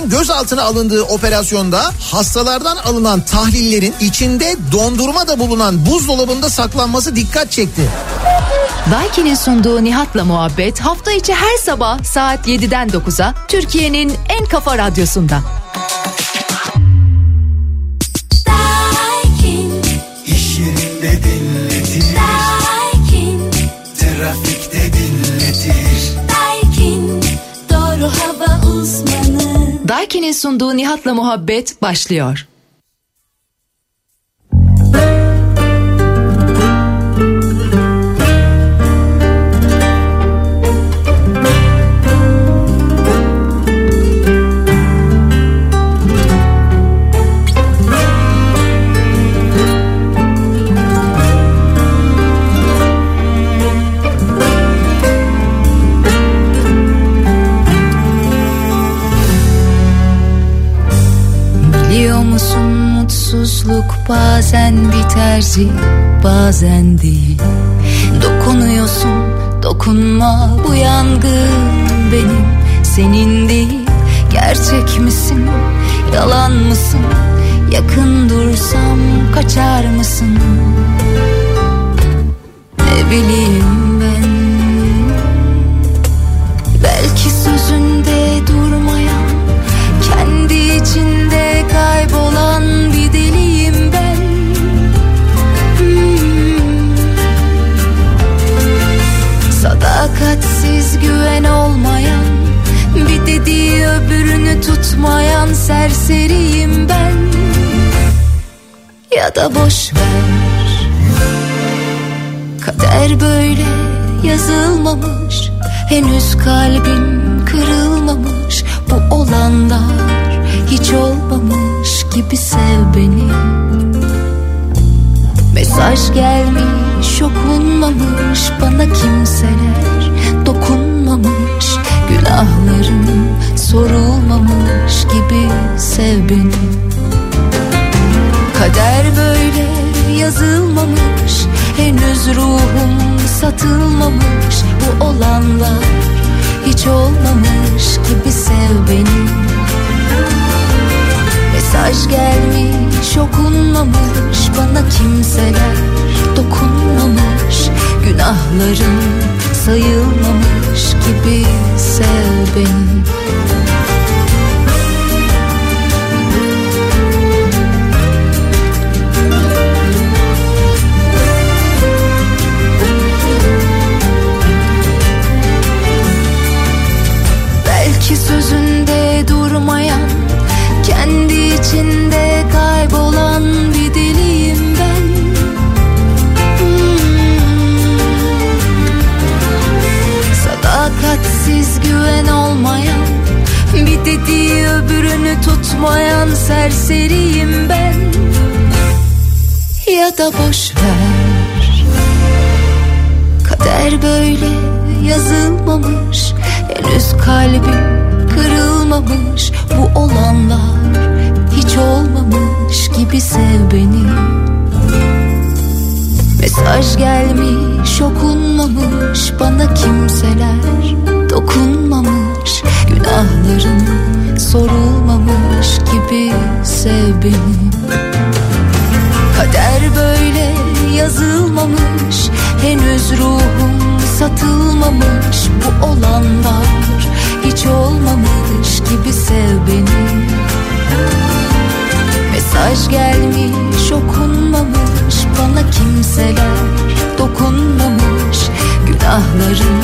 gözaltına alındığı operasyonda hastalardan alınan tahlillerin içinde dondurma da bulunan buzdolabında saklanması dikkat çekti. Daiki'nin sunduğu Nihat'la muhabbet hafta içi her sabah saat 7'den 9'a Türkiye'nin en kafa radyosunda. Daiki'nin sunduğu Nihat'la muhabbet başlıyor. Mutsuzluk bazen biterci bazen değil. Dokunuyorsun dokunma bu yangın benim. Senin değil Gerçek misin? Yalan mısın? Yakın dursam kaçar mısın? Ne bileyim ben? Belki sözünde durmayan kendi içinde kaybolan Sadakatsiz güven olmayan Bir dediği öbürünü tutmayan serseriyim ben. Ya da boş ver. Kader böyle yazılmamış Henüz kalbin kırılmamış. Bu olanlar hiç olmamış gibi sev beni. Mesaj gelmiş okunmamış Bana kimseler. Dokunmamış Günahlarım sorulmamış gibi sev beni. Kader böyle yazılmamış Henüz ruhum satılmamış. Bu olanlar hiç olmamış gibi sev beni. Mesaj gelmiş okunmamış Bana kimseler dokunmamış Günahlarım sayılmamış gibi sev beni tutmayan serseriyim ben. Ya da boş ver. Kader böyle yazılmamış. Henüz kalbim kırılmamış. Bu olanlar hiç olmamış gibi sev beni. Mesaj gelmiş okunmamış. Bana kimseler dokunmamış. Günahlarım sorulmamış gibi sev beni. Kader böyle yazılmamış Henüz ruhum satılmamış. Bu olanlar hiç olmamış gibi sev beni. Mesaj gelmiş okunmamış Bana kimseler dokunmamış. Günahlarım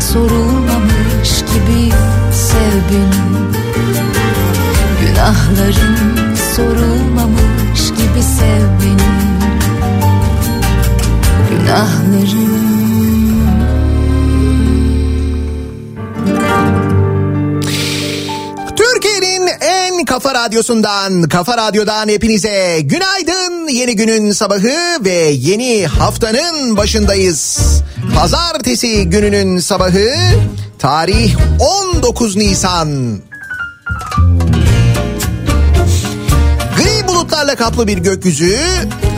sorulmamış gibi sev beni Günahların sorulmamış gibi sev beni Günahların Kafa Radyosu'ndan, Kafa Radyo'dan hepinize günaydın. Yeni günün sabahı ve yeni haftanın başındayız. Pazartesi gününün sabahı, tarih 19 Nisan. Bulutlarla kaplı bir gökyüzü,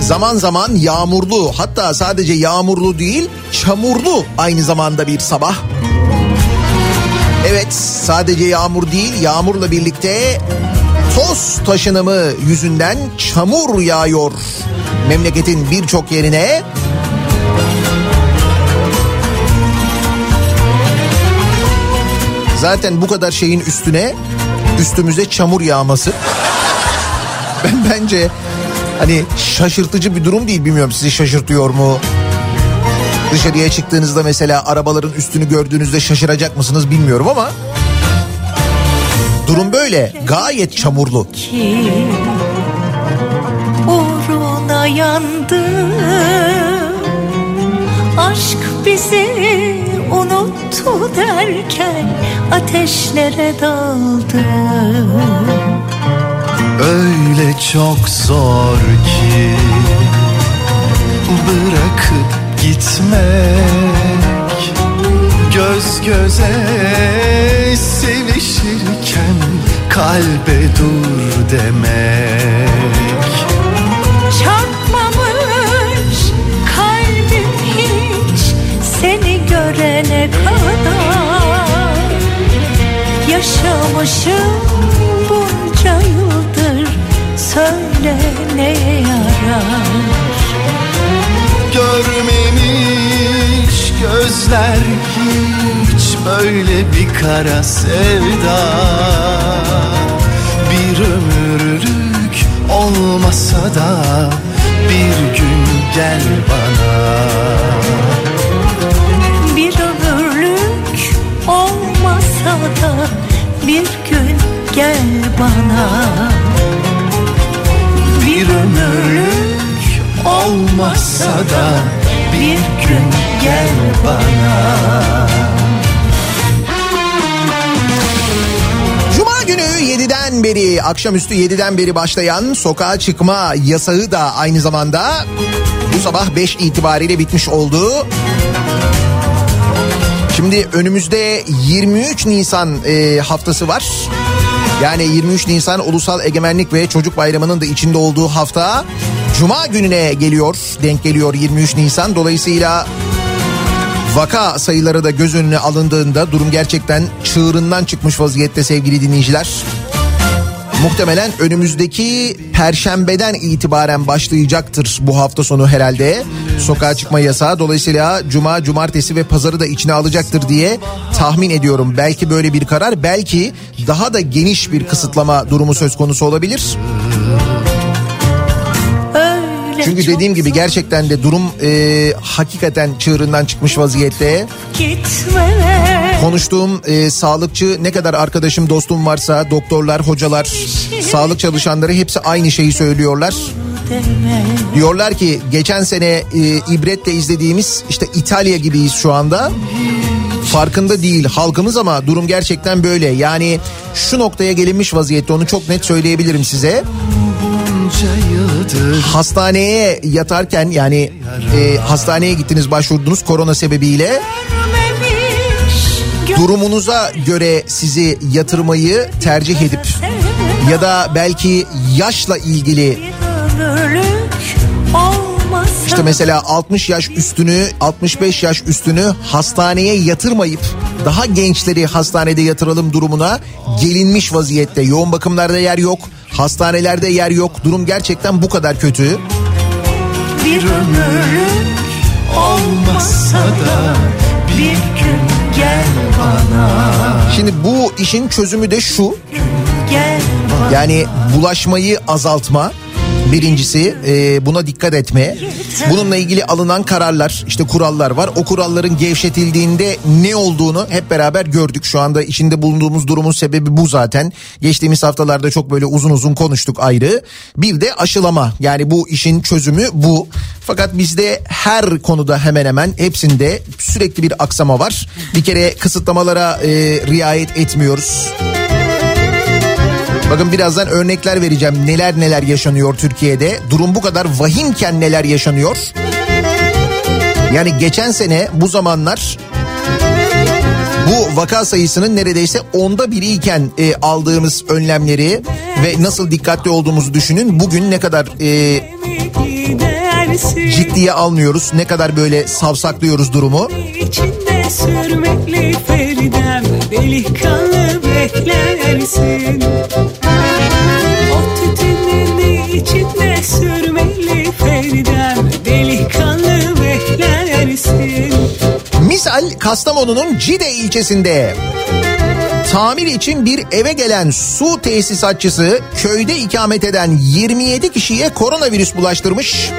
zaman zaman yağmurlu, hatta sadece yağmurlu değil, çamurlu aynı zamanda bir sabah. Evet sadece yağmur değil yağmurla birlikte toz taşınımı yüzünden çamur yağıyor memleketin birçok yerine. Zaten bu kadar şeyin üstüne üstümüze çamur yağması ben bence hani şaşırtıcı bir durum değil bilmiyorum sizi şaşırtıyor mu? Dışarıya çıktığınızda mesela arabaların üstünü gördüğünüzde şaşıracak mısınız bilmiyorum ama durum böyle. Gayet çamurlu. uğruna yandım Aşk bizi unuttu derken ateşlere daldım Öyle çok zor ki Bırakıp gitmek. Göz göze sevişirken Kalbe dur demek. Çarpmamış kalbim hiç seni görene kadar. Yaşamışım söyle neye yarar Görmemiş gözler hiç böyle bir kara sevda. Bir ömürlük olmasa da bir gün gel bana. Bir ömürlük olmasa da bir gün gel bana Bir ömürlük olmasa da bir gün gel bana Cuma günü 7'den beri akşamüstü 7'den beri başlayan sokağa çıkma yasağı da aynı zamanda bu sabah 5 itibariyle bitmiş oldu. Şimdi önümüzde 23 Nisan e, haftası var. Yani 23 Nisan Ulusal Egemenlik ve Çocuk Bayramı'nın da içinde olduğu hafta Cuma gününe geliyor, denk geliyor 23 Nisan. Dolayısıyla vaka sayıları da göz önüne alındığında durum gerçekten çığırından çıkmış vaziyette sevgili dinleyiciler. Muhtemelen önümüzdeki perşembeden itibaren başlayacaktır bu hafta sonu herhalde. Sokağa çıkma yasağı dolayısıyla cuma, cumartesi ve pazarı da içine alacaktır diye tahmin ediyorum. Belki böyle bir karar, belki daha da geniş bir kısıtlama durumu söz konusu olabilir. Çünkü dediğim gibi gerçekten de durum e, hakikaten çığırından çıkmış vaziyette. gitme Konuştuğum e, sağlıkçı ne kadar arkadaşım dostum varsa doktorlar, hocalar, sağlık çalışanları hepsi aynı şeyi söylüyorlar. Diyorlar ki geçen sene e, ibretle izlediğimiz işte İtalya gibiyiz şu anda. Farkında değil halkımız ama durum gerçekten böyle. Yani şu noktaya gelinmiş vaziyette onu çok net söyleyebilirim size. Hastaneye yatarken yani e, hastaneye gittiniz başvurdunuz korona sebebiyle. Durumunuza göre sizi yatırmayı tercih edip ya da belki yaşla ilgili işte mesela 60 yaş üstünü 65 yaş üstünü hastaneye yatırmayıp daha gençleri hastanede yatıralım durumuna gelinmiş vaziyette. Yoğun bakımlarda yer yok, hastanelerde yer yok. Durum gerçekten bu kadar kötü. bir ömürlük olmasa da bir gün Şimdi bu işin çözümü de şu. Yani bulaşmayı azaltma. Birincisi e, buna dikkat etme. Bununla ilgili alınan kararlar işte kurallar var. O kuralların gevşetildiğinde ne olduğunu hep beraber gördük. Şu anda içinde bulunduğumuz durumun sebebi bu zaten. Geçtiğimiz haftalarda çok böyle uzun uzun konuştuk ayrı. Bir de aşılama yani bu işin çözümü bu. Fakat bizde her konuda hemen hemen hepsinde sürekli bir aksama var. Bir kere kısıtlamalara e, riayet etmiyoruz. Bakın birazdan örnekler vereceğim. Neler neler yaşanıyor Türkiye'de. Durum bu kadar vahimken neler yaşanıyor. Yani geçen sene bu zamanlar bu vaka sayısının neredeyse onda biriyken e, aldığımız önlemleri ve nasıl dikkatli olduğumuzu düşünün. Bugün ne kadar e, ciddiye almıyoruz, ne kadar böyle savsaklıyoruz durumu. İçinde sürmekli Feridem, delikanlı beklersin. O tütünün içinde sürmekli Feridem, delikanlı beklersin. Misal Kastamonu'nun Cide ilçesinde tamir için bir eve gelen su tesisatçısı köyde ikamet eden 27 kişiye koronavirüs bulaştırmış.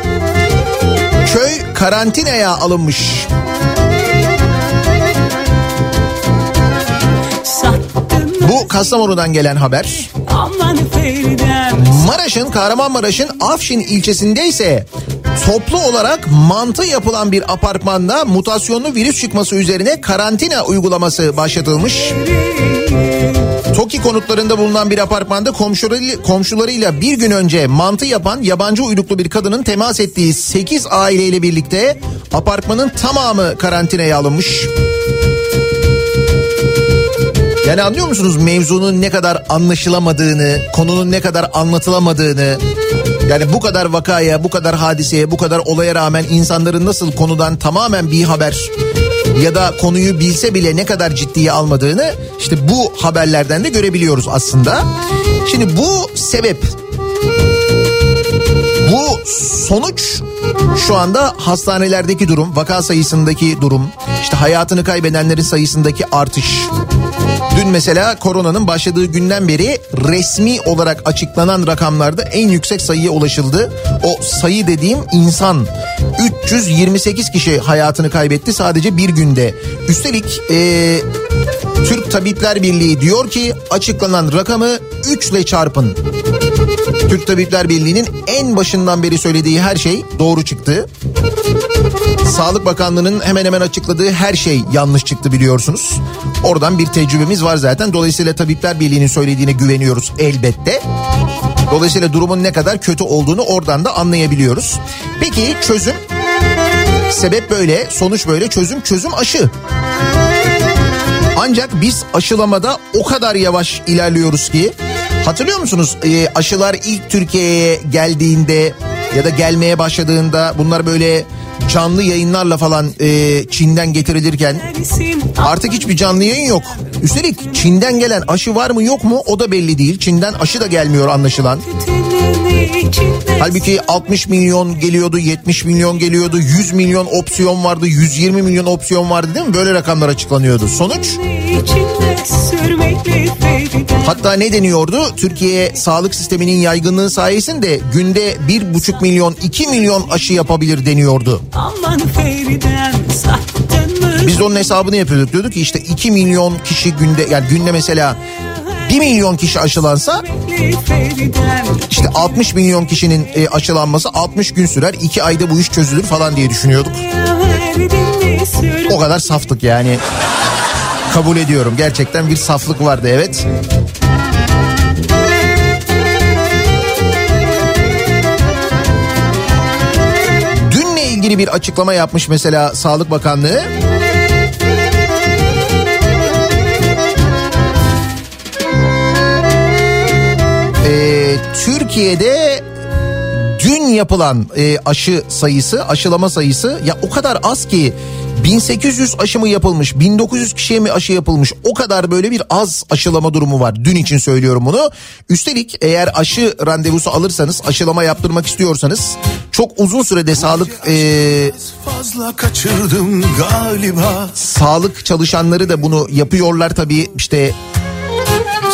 Köy karantinaya alınmış. Bu Kastamonu'dan gelen haber. Maraş'ın Kahramanmaraş'ın Afşin ilçesinde ise toplu olarak mantı yapılan bir apartmanda mutasyonlu virüs çıkması üzerine karantina uygulaması başlatılmış. TOKİ konutlarında bulunan bir apartmanda komşularıyla, komşularıyla bir gün önce mantı yapan yabancı uyruklu bir kadının temas ettiği 8 aileyle birlikte apartmanın tamamı karantinaya alınmış. Yani anlıyor musunuz mevzunun ne kadar anlaşılamadığını, konunun ne kadar anlatılamadığını? Yani bu kadar vakaya, bu kadar hadiseye, bu kadar olaya rağmen insanların nasıl konudan tamamen bir haber ya da konuyu bilse bile ne kadar ciddiye almadığını işte bu haberlerden de görebiliyoruz aslında. Şimdi bu sebep bu sonuç şu anda hastanelerdeki durum, vaka sayısındaki durum, işte hayatını kaybedenlerin sayısındaki artış. Dün mesela koronanın başladığı günden beri resmi olarak açıklanan rakamlarda en yüksek sayıya ulaşıldı. O sayı dediğim insan 328 kişi hayatını kaybetti sadece bir günde. Üstelik ee, Türk Tabipler Birliği diyor ki açıklanan rakamı 3 ile çarpın. Türk Tabipler Birliği'nin en başından beri söylediği her şey doğru çıktı. Sağlık Bakanlığı'nın hemen hemen açıkladığı her şey yanlış çıktı biliyorsunuz. Oradan bir tecrübemiz var zaten. Dolayısıyla Tabipler Birliği'nin söylediğine güveniyoruz elbette. Dolayısıyla durumun ne kadar kötü olduğunu oradan da anlayabiliyoruz. Peki çözüm? Sebep böyle, sonuç böyle, çözüm çözüm aşı. Ancak biz aşılamada o kadar yavaş ilerliyoruz ki hatırlıyor musunuz e, aşılar ilk Türkiye'ye geldiğinde ya da gelmeye başladığında bunlar böyle canlı yayınlarla falan e, Çin'den getirilirken artık hiçbir canlı yayın yok. Üstelik Çin'den gelen aşı var mı yok mu o da belli değil. Çin'den aşı da gelmiyor anlaşılan. Halbuki 60 milyon geliyordu, 70 milyon geliyordu, 100 milyon opsiyon vardı, 120 milyon opsiyon vardı değil mi? Böyle rakamlar açıklanıyordu. Sonuç? Hatta ne deniyordu? Türkiye sağlık sisteminin yaygınlığı sayesinde günde 1,5 milyon, 2 milyon aşı yapabilir deniyordu. Biz onun hesabını yapıyorduk. Diyorduk ki işte 2 milyon kişi günde yani günde mesela 1 milyon kişi aşılansa işte 60 milyon kişinin e, aşılanması 60 gün sürer. 2 ayda bu iş çözülür falan diye düşünüyorduk. O kadar saftık yani. Kabul ediyorum. Gerçekten bir saflık vardı evet. Dünle ilgili bir açıklama yapmış mesela Sağlık Bakanlığı. Türkiye'de dün yapılan e, aşı sayısı, aşılama sayısı ya o kadar az ki 1800 aşı mı yapılmış, 1900 kişiye mi aşı yapılmış o kadar böyle bir az aşılama durumu var. Dün için söylüyorum bunu. Üstelik eğer aşı randevusu alırsanız, aşılama yaptırmak istiyorsanız çok uzun sürede sağlık e, fazla kaçırdım galiba. Sağlık çalışanları da bunu yapıyorlar tabii işte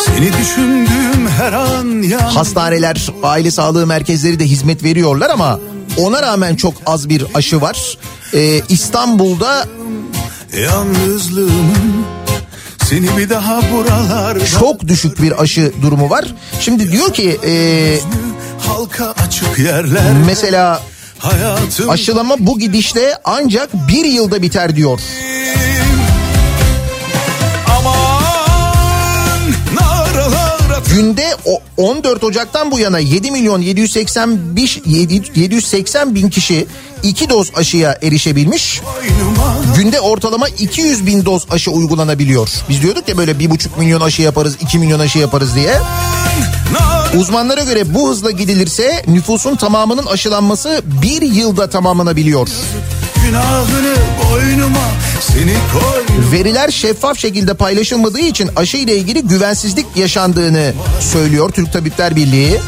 seni düşündüğüm her an yan... Hastaneler, aile sağlığı merkezleri de hizmet veriyorlar ama ona rağmen çok az bir aşı var. Ee, İstanbul'da yalnızlığım seni bir daha buralarda çok düşük bir aşı durumu var. Şimdi diyor ki e, halka açık yerler mesela aşılama bu gidişle ancak bir yılda biter diyor. Günde 14 Ocak'tan bu yana 7 milyon 785 780 bin kişi 2 doz aşıya erişebilmiş. Günde ortalama 200 bin doz aşı uygulanabiliyor. Biz diyorduk ya böyle 1,5 milyon aşı yaparız 2 milyon aşı yaparız diye. Uzmanlara göre bu hızla gidilirse nüfusun tamamının aşılanması bir yılda tamamlanabiliyor. Günahını boynuma seni koy. Veriler şeffaf şekilde paylaşılmadığı için aşı ile ilgili güvensizlik yaşandığını söylüyor Türk Tabipler Birliği.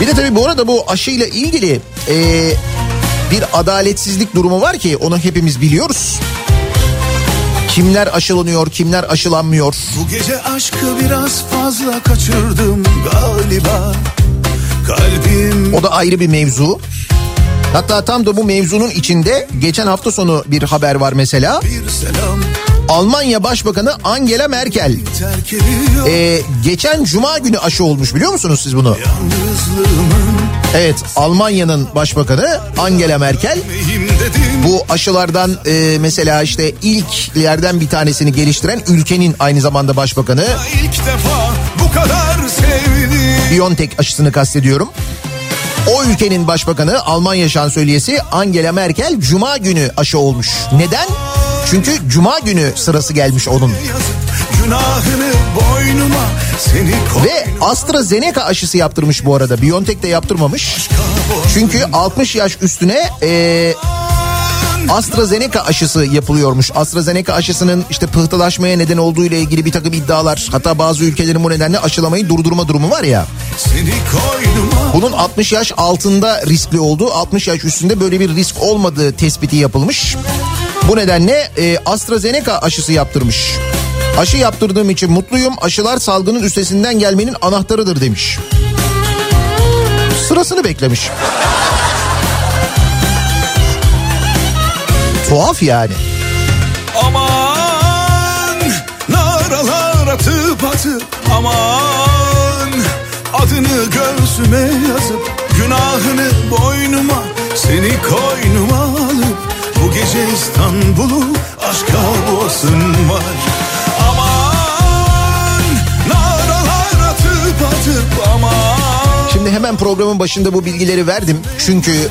Bir de tabii bu arada bu aşıyla ilgili e, bir adaletsizlik durumu var ki onu hepimiz biliyoruz. Kimler aşılanıyor, kimler aşılanmıyor. Bu gece aşkı biraz fazla kaçırdım galiba. Kalbim... O da ayrı bir mevzu. Hatta tam da bu mevzunun içinde geçen hafta sonu bir haber var mesela. Almanya Başbakanı Angela Merkel ee, geçen cuma günü aşı olmuş biliyor musunuz siz bunu? Evet Almanya'nın başbakanı Angela Merkel bu aşılardan e, mesela işte ilklerden bir tanesini geliştiren ülkenin aynı zamanda başbakanı. İlk defa bu kadar sevdim. BioNTech aşısını kastediyorum. O ülkenin başbakanı Almanya şansölyesi Angela Merkel cuma günü aşı olmuş. Neden? Çünkü cuma günü sırası gelmiş onun. Boynuma, Ve AstraZeneca aşısı yaptırmış bu arada. BioNTech de yaptırmamış. Çünkü 60 yaş üstüne e, AstraZeneca aşısı yapılıyormuş. AstraZeneca aşısının işte pıhtılaşmaya neden olduğu ile ilgili bir takım iddialar. Hatta bazı ülkelerin bu nedenle aşılamayı durdurma durumu var ya. Bunun 60 yaş altında riskli olduğu, 60 yaş üstünde böyle bir risk olmadığı tespiti yapılmış. Bu nedenle e, AstraZeneca aşısı yaptırmış. Aşı yaptırdığım için mutluyum. Aşılar salgının üstesinden gelmenin anahtarıdır demiş. Sırasını beklemiş. Tuhaf yani. Aman naralar atıp atıp aman adını göğsüme yazıp günahını boynuma seni koynuma alıp bu gece İstanbul'u aşka boğasın var. Aman naralar atıp atıp aman. Şimdi hemen programın başında bu bilgileri verdim. Çünkü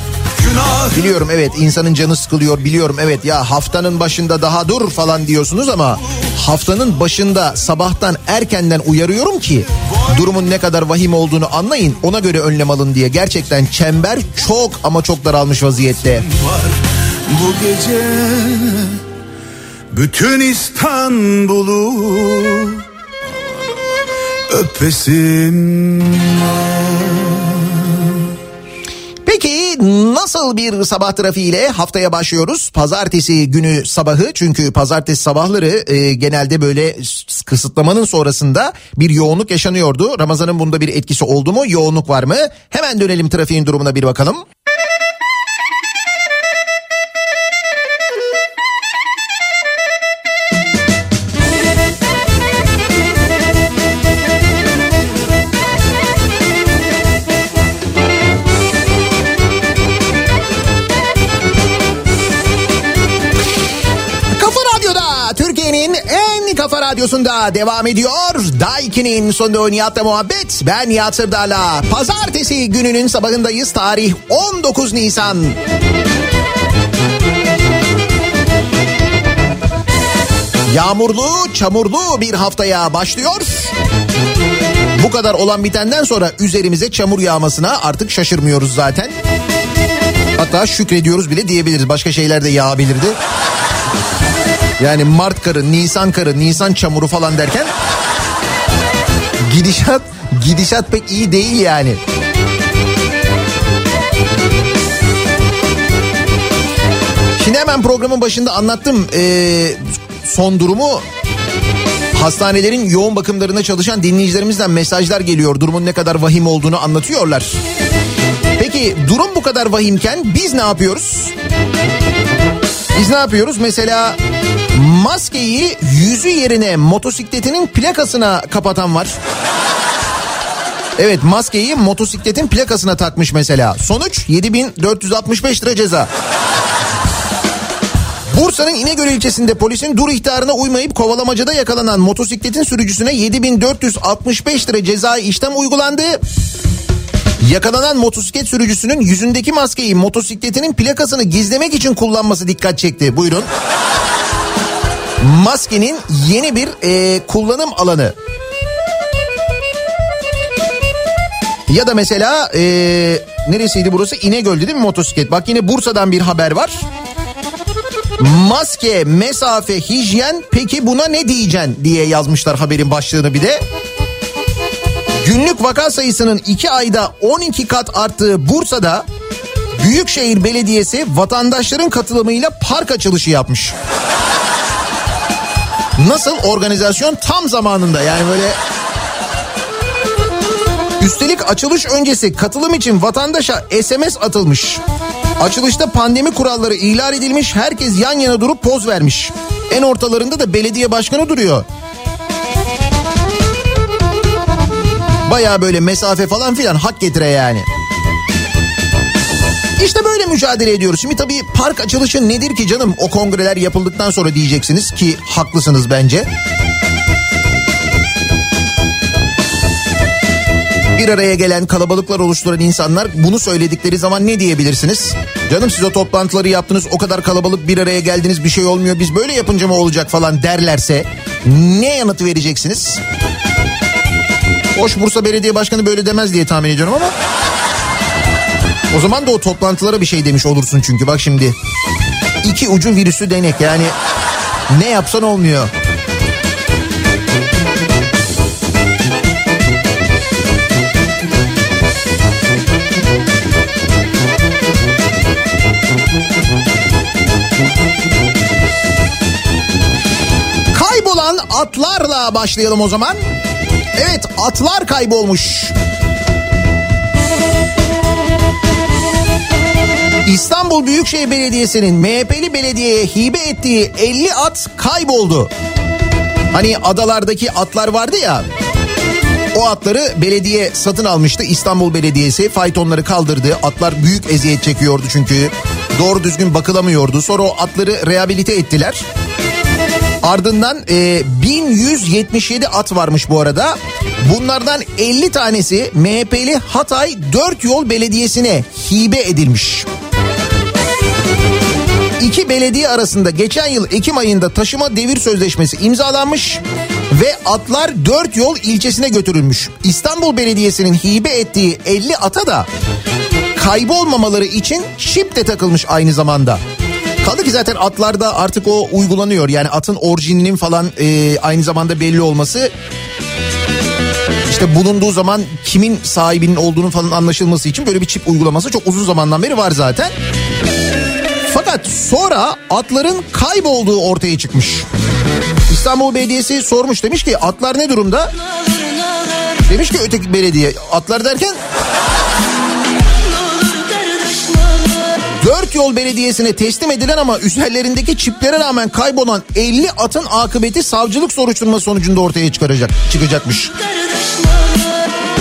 Biliyorum evet insanın canı sıkılıyor biliyorum evet ya haftanın başında daha dur falan diyorsunuz ama haftanın başında sabahtan erkenden uyarıyorum ki durumun ne kadar vahim olduğunu anlayın ona göre önlem alın diye gerçekten çember çok ama çok daralmış vaziyette. Bu gece bütün İstanbul'u öpesim var. Nasıl bir sabah trafiğiyle haftaya başlıyoruz? Pazartesi günü sabahı çünkü pazartesi sabahları e, genelde böyle kısıtlamanın sonrasında bir yoğunluk yaşanıyordu. Ramazan'ın bunda bir etkisi oldu mu? Yoğunluk var mı? Hemen dönelim trafiğin durumuna bir bakalım. Radyosu'nda devam ediyor. Daiki'nin sonunda Nihat'la muhabbet. Ben Nihat Sırdar'la. Pazartesi gününün sabahındayız. Tarih 19 Nisan. Yağmurlu, çamurlu bir haftaya başlıyor. Bu kadar olan bitenden sonra üzerimize çamur yağmasına artık şaşırmıyoruz zaten. Hatta şükrediyoruz bile diyebiliriz. Başka şeyler de yağabilirdi. Yani Mart karı, Nisan karı, Nisan çamuru falan derken gidişat gidişat pek iyi değil yani. Şimdi hemen programın başında anlattım ee, son durumu. Hastanelerin yoğun bakımlarında çalışan dinleyicilerimizden mesajlar geliyor. Durumun ne kadar vahim olduğunu anlatıyorlar. Peki durum bu kadar vahimken biz ne yapıyoruz? Biz ne yapıyoruz? Mesela maskeyi yüzü yerine motosikletinin plakasına kapatan var. Evet maskeyi motosikletin plakasına takmış mesela. Sonuç 7465 lira ceza. Bursa'nın İnegöl ilçesinde polisin dur ihtarına uymayıp kovalamacada yakalanan motosikletin sürücüsüne 7465 lira ceza işlem uygulandı. Yakalanan motosiklet sürücüsünün yüzündeki maskeyi motosikletinin plakasını gizlemek için kullanması dikkat çekti. Buyurun. Maskenin yeni bir e, kullanım alanı. Ya da mesela e, neresiydi burası? İnegöl'dü değil mi motosiklet? Bak yine Bursa'dan bir haber var. Maske, mesafe, hijyen peki buna ne diyeceksin diye yazmışlar haberin başlığını bir de. Günlük vaka sayısının 2 ayda 12 kat arttığı Bursa'da Büyükşehir Belediyesi vatandaşların katılımıyla park açılışı yapmış. Nasıl organizasyon tam zamanında yani böyle Üstelik açılış öncesi katılım için vatandaşa SMS atılmış. Açılışta pandemi kuralları ihlal edilmiş, herkes yan yana durup poz vermiş. En ortalarında da belediye başkanı duruyor. Baya böyle mesafe falan filan hak getire yani. İşte böyle mücadele ediyoruz. Şimdi tabii park açılışı nedir ki canım o kongreler yapıldıktan sonra diyeceksiniz ki haklısınız bence. Bir araya gelen kalabalıklar oluşturan insanlar bunu söyledikleri zaman ne diyebilirsiniz? Canım siz o toplantıları yaptınız o kadar kalabalık bir araya geldiniz bir şey olmuyor biz böyle yapınca mı olacak falan derlerse ne yanıt vereceksiniz? Hoş Bursa Belediye Başkanı böyle demez diye tahmin ediyorum ama. O zaman da o toplantılara bir şey demiş olursun çünkü bak şimdi. iki ucu virüsü denek yani ne yapsan olmuyor. Kaybolan atlarla başlayalım o zaman. Evet atlar kaybolmuş. İstanbul Büyükşehir Belediyesi'nin MHP'li belediyeye hibe ettiği 50 at kayboldu. Hani adalardaki atlar vardı ya. O atları belediye satın almıştı. İstanbul Belediyesi faytonları kaldırdı. Atlar büyük eziyet çekiyordu çünkü. Doğru düzgün bakılamıyordu. Sonra o atları rehabilite ettiler. Ardından e, 1177 at varmış bu arada. Bunlardan 50 tanesi MHP'li Hatay 4 Yol Belediyesi'ne hibe edilmiş. İki belediye arasında geçen yıl Ekim ayında taşıma devir sözleşmesi imzalanmış ve atlar 4 yol ilçesine götürülmüş. İstanbul Belediyesi'nin hibe ettiği 50 ata da kaybolmamaları için çip de takılmış aynı zamanda. Kaldı ki zaten atlarda artık o uygulanıyor. Yani atın orijininin falan e, aynı zamanda belli olması işte bulunduğu zaman kimin sahibinin olduğunu falan anlaşılması için böyle bir çip uygulaması çok uzun zamandan beri var zaten. Fakat sonra atların kaybolduğu ortaya çıkmış. İstanbul Belediyesi sormuş demiş ki atlar ne durumda? Demiş ki öteki belediye atlar derken Dört yol belediyesine teslim edilen ama üzerlerindeki çiplere rağmen kaybolan 50 atın akıbeti savcılık soruşturma sonucunda ortaya çıkaracak çıkacakmış.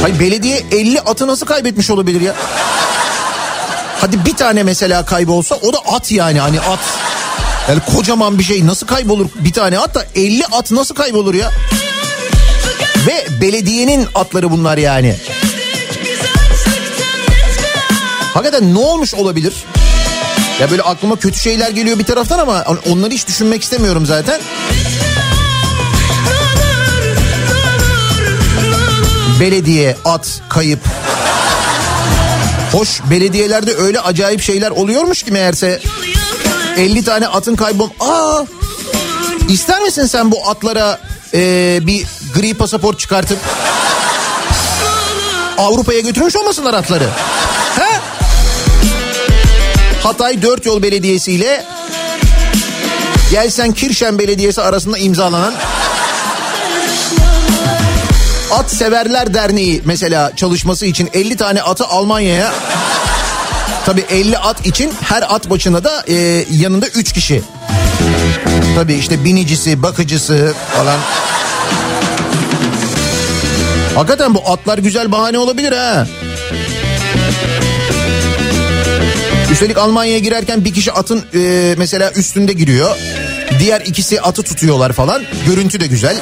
Hayır belediye 50 atı nasıl kaybetmiş olabilir ya? Hadi bir tane mesela kaybolsa o da at yani hani at. Yani kocaman bir şey nasıl kaybolur bir tane at da 50 at nasıl kaybolur ya? Ve belediyenin atları bunlar yani. Hakikaten ne olmuş olabilir? Ya böyle aklıma kötü şeyler geliyor bir taraftan ama onları hiç düşünmek istemiyorum zaten. Belediye, at, kayıp. Hoş belediyelerde öyle acayip şeyler oluyormuş ki meğerse 50 tane atın kaybol... Aa! İster misin sen bu atlara e, bir gri pasaport çıkartıp Avrupa'ya götürmüş olmasınlar atları? Hatay Dört Yol Belediyesi ile Gelsen Kirşen Belediyesi arasında imzalanan At Severler Derneği mesela çalışması için 50 tane atı Almanya'ya Tabi 50 at için her at başına da e, yanında 3 kişi. Tabi işte binicisi, bakıcısı falan. Hakikaten bu atlar güzel bahane olabilir ha. Üstelik Almanya'ya girerken bir kişi atın e, mesela üstünde giriyor. Diğer ikisi atı tutuyorlar falan. Görüntü de güzel.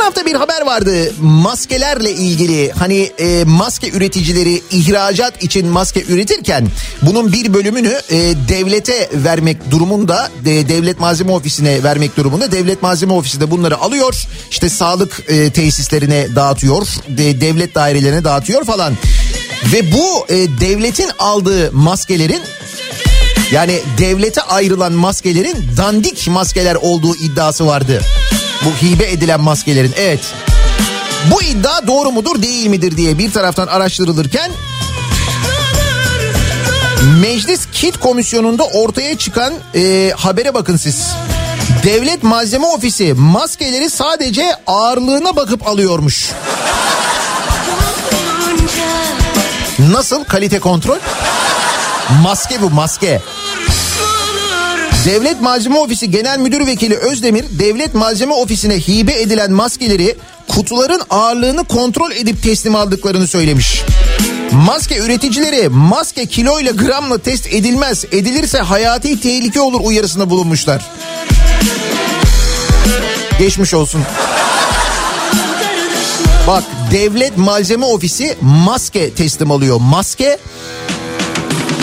Geçen hafta bir haber vardı. Maskelerle ilgili hani e, maske üreticileri ihracat için maske üretirken bunun bir bölümünü e, devlete vermek durumunda e, devlet malzeme ofisine vermek durumunda devlet malzeme ofisi de bunları alıyor işte sağlık e, tesislerine dağıtıyor de, devlet dairelerine dağıtıyor falan. Ve bu e, devletin aldığı maskelerin yani devlete ayrılan maskelerin dandik maskeler olduğu iddiası vardı. Bu hibe edilen maskelerin evet. Bu iddia doğru mudur değil midir diye bir taraftan araştırılırken Meclis Kit Komisyonu'nda ortaya çıkan e, habere bakın siz. Devlet Malzeme Ofisi maskeleri sadece ağırlığına bakıp alıyormuş. Nasıl kalite kontrol? Maske bu maske. Devlet Malzeme Ofisi Genel Müdür Vekili Özdemir, Devlet Malzeme Ofisi'ne hibe edilen maskeleri kutuların ağırlığını kontrol edip teslim aldıklarını söylemiş. Maske üreticileri maske kiloyla gramla test edilmez. Edilirse hayati tehlike olur uyarısında bulunmuşlar. Geçmiş olsun. Bak Devlet Malzeme Ofisi maske teslim alıyor. Maske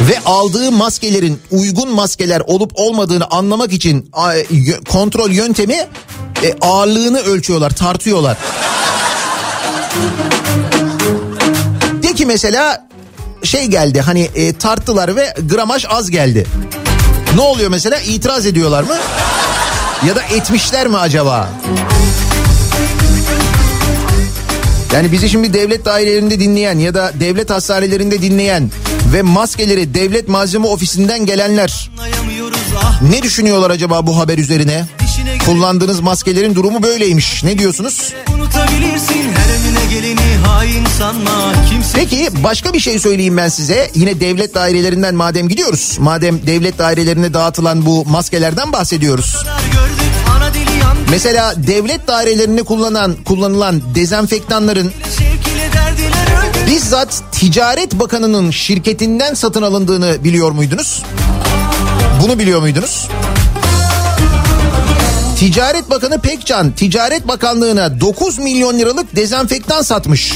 ve aldığı maskelerin uygun maskeler olup olmadığını anlamak için kontrol yöntemi e, ağırlığını ölçüyorlar, tartıyorlar. De ki mesela şey geldi hani e, tarttılar ve gramaj az geldi. Ne oluyor mesela itiraz ediyorlar mı? Ya da etmişler mi acaba? Yani bizi şimdi devlet dairelerinde dinleyen ya da devlet hastanelerinde dinleyen ve maskeleri devlet malzeme ofisinden gelenler ne düşünüyorlar acaba bu haber üzerine? Kullandığınız maskelerin durumu böyleymiş. Ne diyorsunuz? Peki başka bir şey söyleyeyim ben size. Yine devlet dairelerinden madem gidiyoruz. Madem devlet dairelerine dağıtılan bu maskelerden bahsediyoruz. Mesela devlet dairelerinde kullanan kullanılan dezenfektanların bizzat Ticaret Bakanı'nın şirketinden satın alındığını biliyor muydunuz? Bunu biliyor muydunuz? Ticaret Bakanı Pekcan Ticaret Bakanlığı'na 9 milyon liralık dezenfektan satmış.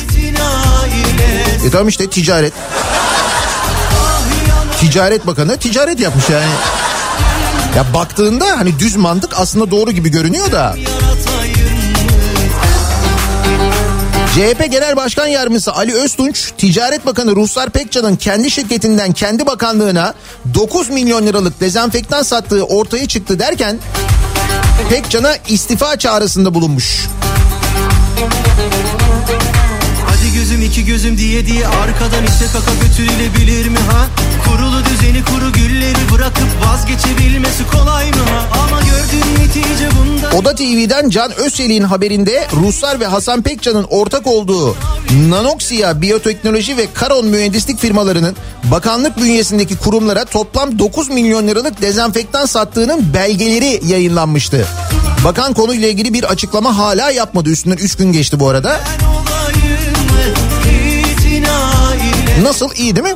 E tamam işte ticaret. Ticaret Bakanı ticaret yapmış yani. Ya baktığında hani düz mantık aslında doğru gibi görünüyor da. CHP Genel Başkan Yardımcısı Ali Öztunç, Ticaret Bakanı Ruhsar Pekcan'ın kendi şirketinden kendi bakanlığına 9 milyon liralık dezenfektan sattığı ortaya çıktı derken Pekcan'a istifa çağrısında bulunmuş. Gözüm iki gözüm diye diye arkadan ise kaka götürülebilir mi ha? Kurulu düzeni kuru gülleri bırakıp vazgeçebilmesi kolay mı ha? Ama gördüğün netice bunda... Oda TV'den Can Özçelik'in haberinde Ruslar ve Hasan Pekcan'ın ortak olduğu Nanoxia Biyoteknoloji ve Karon Mühendislik firmalarının bakanlık bünyesindeki kurumlara toplam 9 milyon liralık dezenfektan sattığının belgeleri yayınlanmıştı. Bakan konuyla ilgili bir açıklama hala yapmadı. Üstünden 3 gün geçti bu arada. Nasıl iyi değil mi?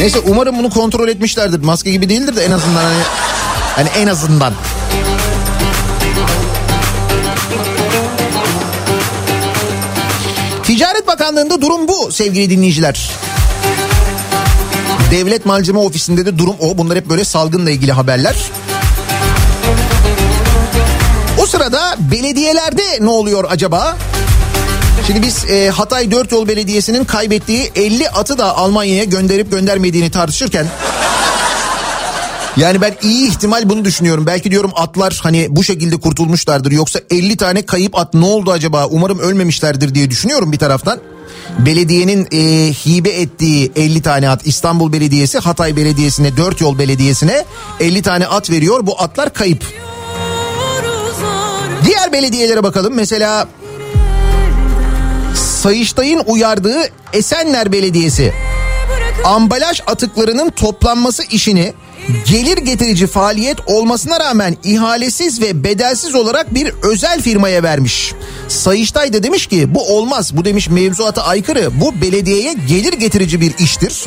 Neyse umarım bunu kontrol etmişlerdir. Maske gibi değildir de en azından hani, hani en azından. Ticaret Bakanlığı'nda durum bu sevgili dinleyiciler. Devlet Malzeme Ofisi'nde de durum o. Bunlar hep böyle salgınla ilgili haberler. O sırada belediyelerde ne oluyor acaba? Şimdi biz e, Hatay Dört Yol Belediyesi'nin kaybettiği 50 atı da Almanya'ya gönderip göndermediğini tartışırken yani ben iyi ihtimal bunu düşünüyorum. Belki diyorum atlar hani bu şekilde kurtulmuşlardır. Yoksa 50 tane kayıp at ne oldu acaba? Umarım ölmemişlerdir diye düşünüyorum bir taraftan. Belediyenin e, hibe ettiği 50 tane at İstanbul Belediyesi Hatay Belediyesi'ne Dört Yol Belediyesi'ne 50 tane at veriyor. Bu atlar kayıp. Diğer belediyelere bakalım. Mesela Sayıştay'ın uyardığı Esenler Belediyesi ambalaj atıklarının toplanması işini gelir getirici faaliyet olmasına rağmen ihalesiz ve bedelsiz olarak bir özel firmaya vermiş. Sayıştay da demiş ki bu olmaz bu demiş mevzuata aykırı bu belediyeye gelir getirici bir iştir.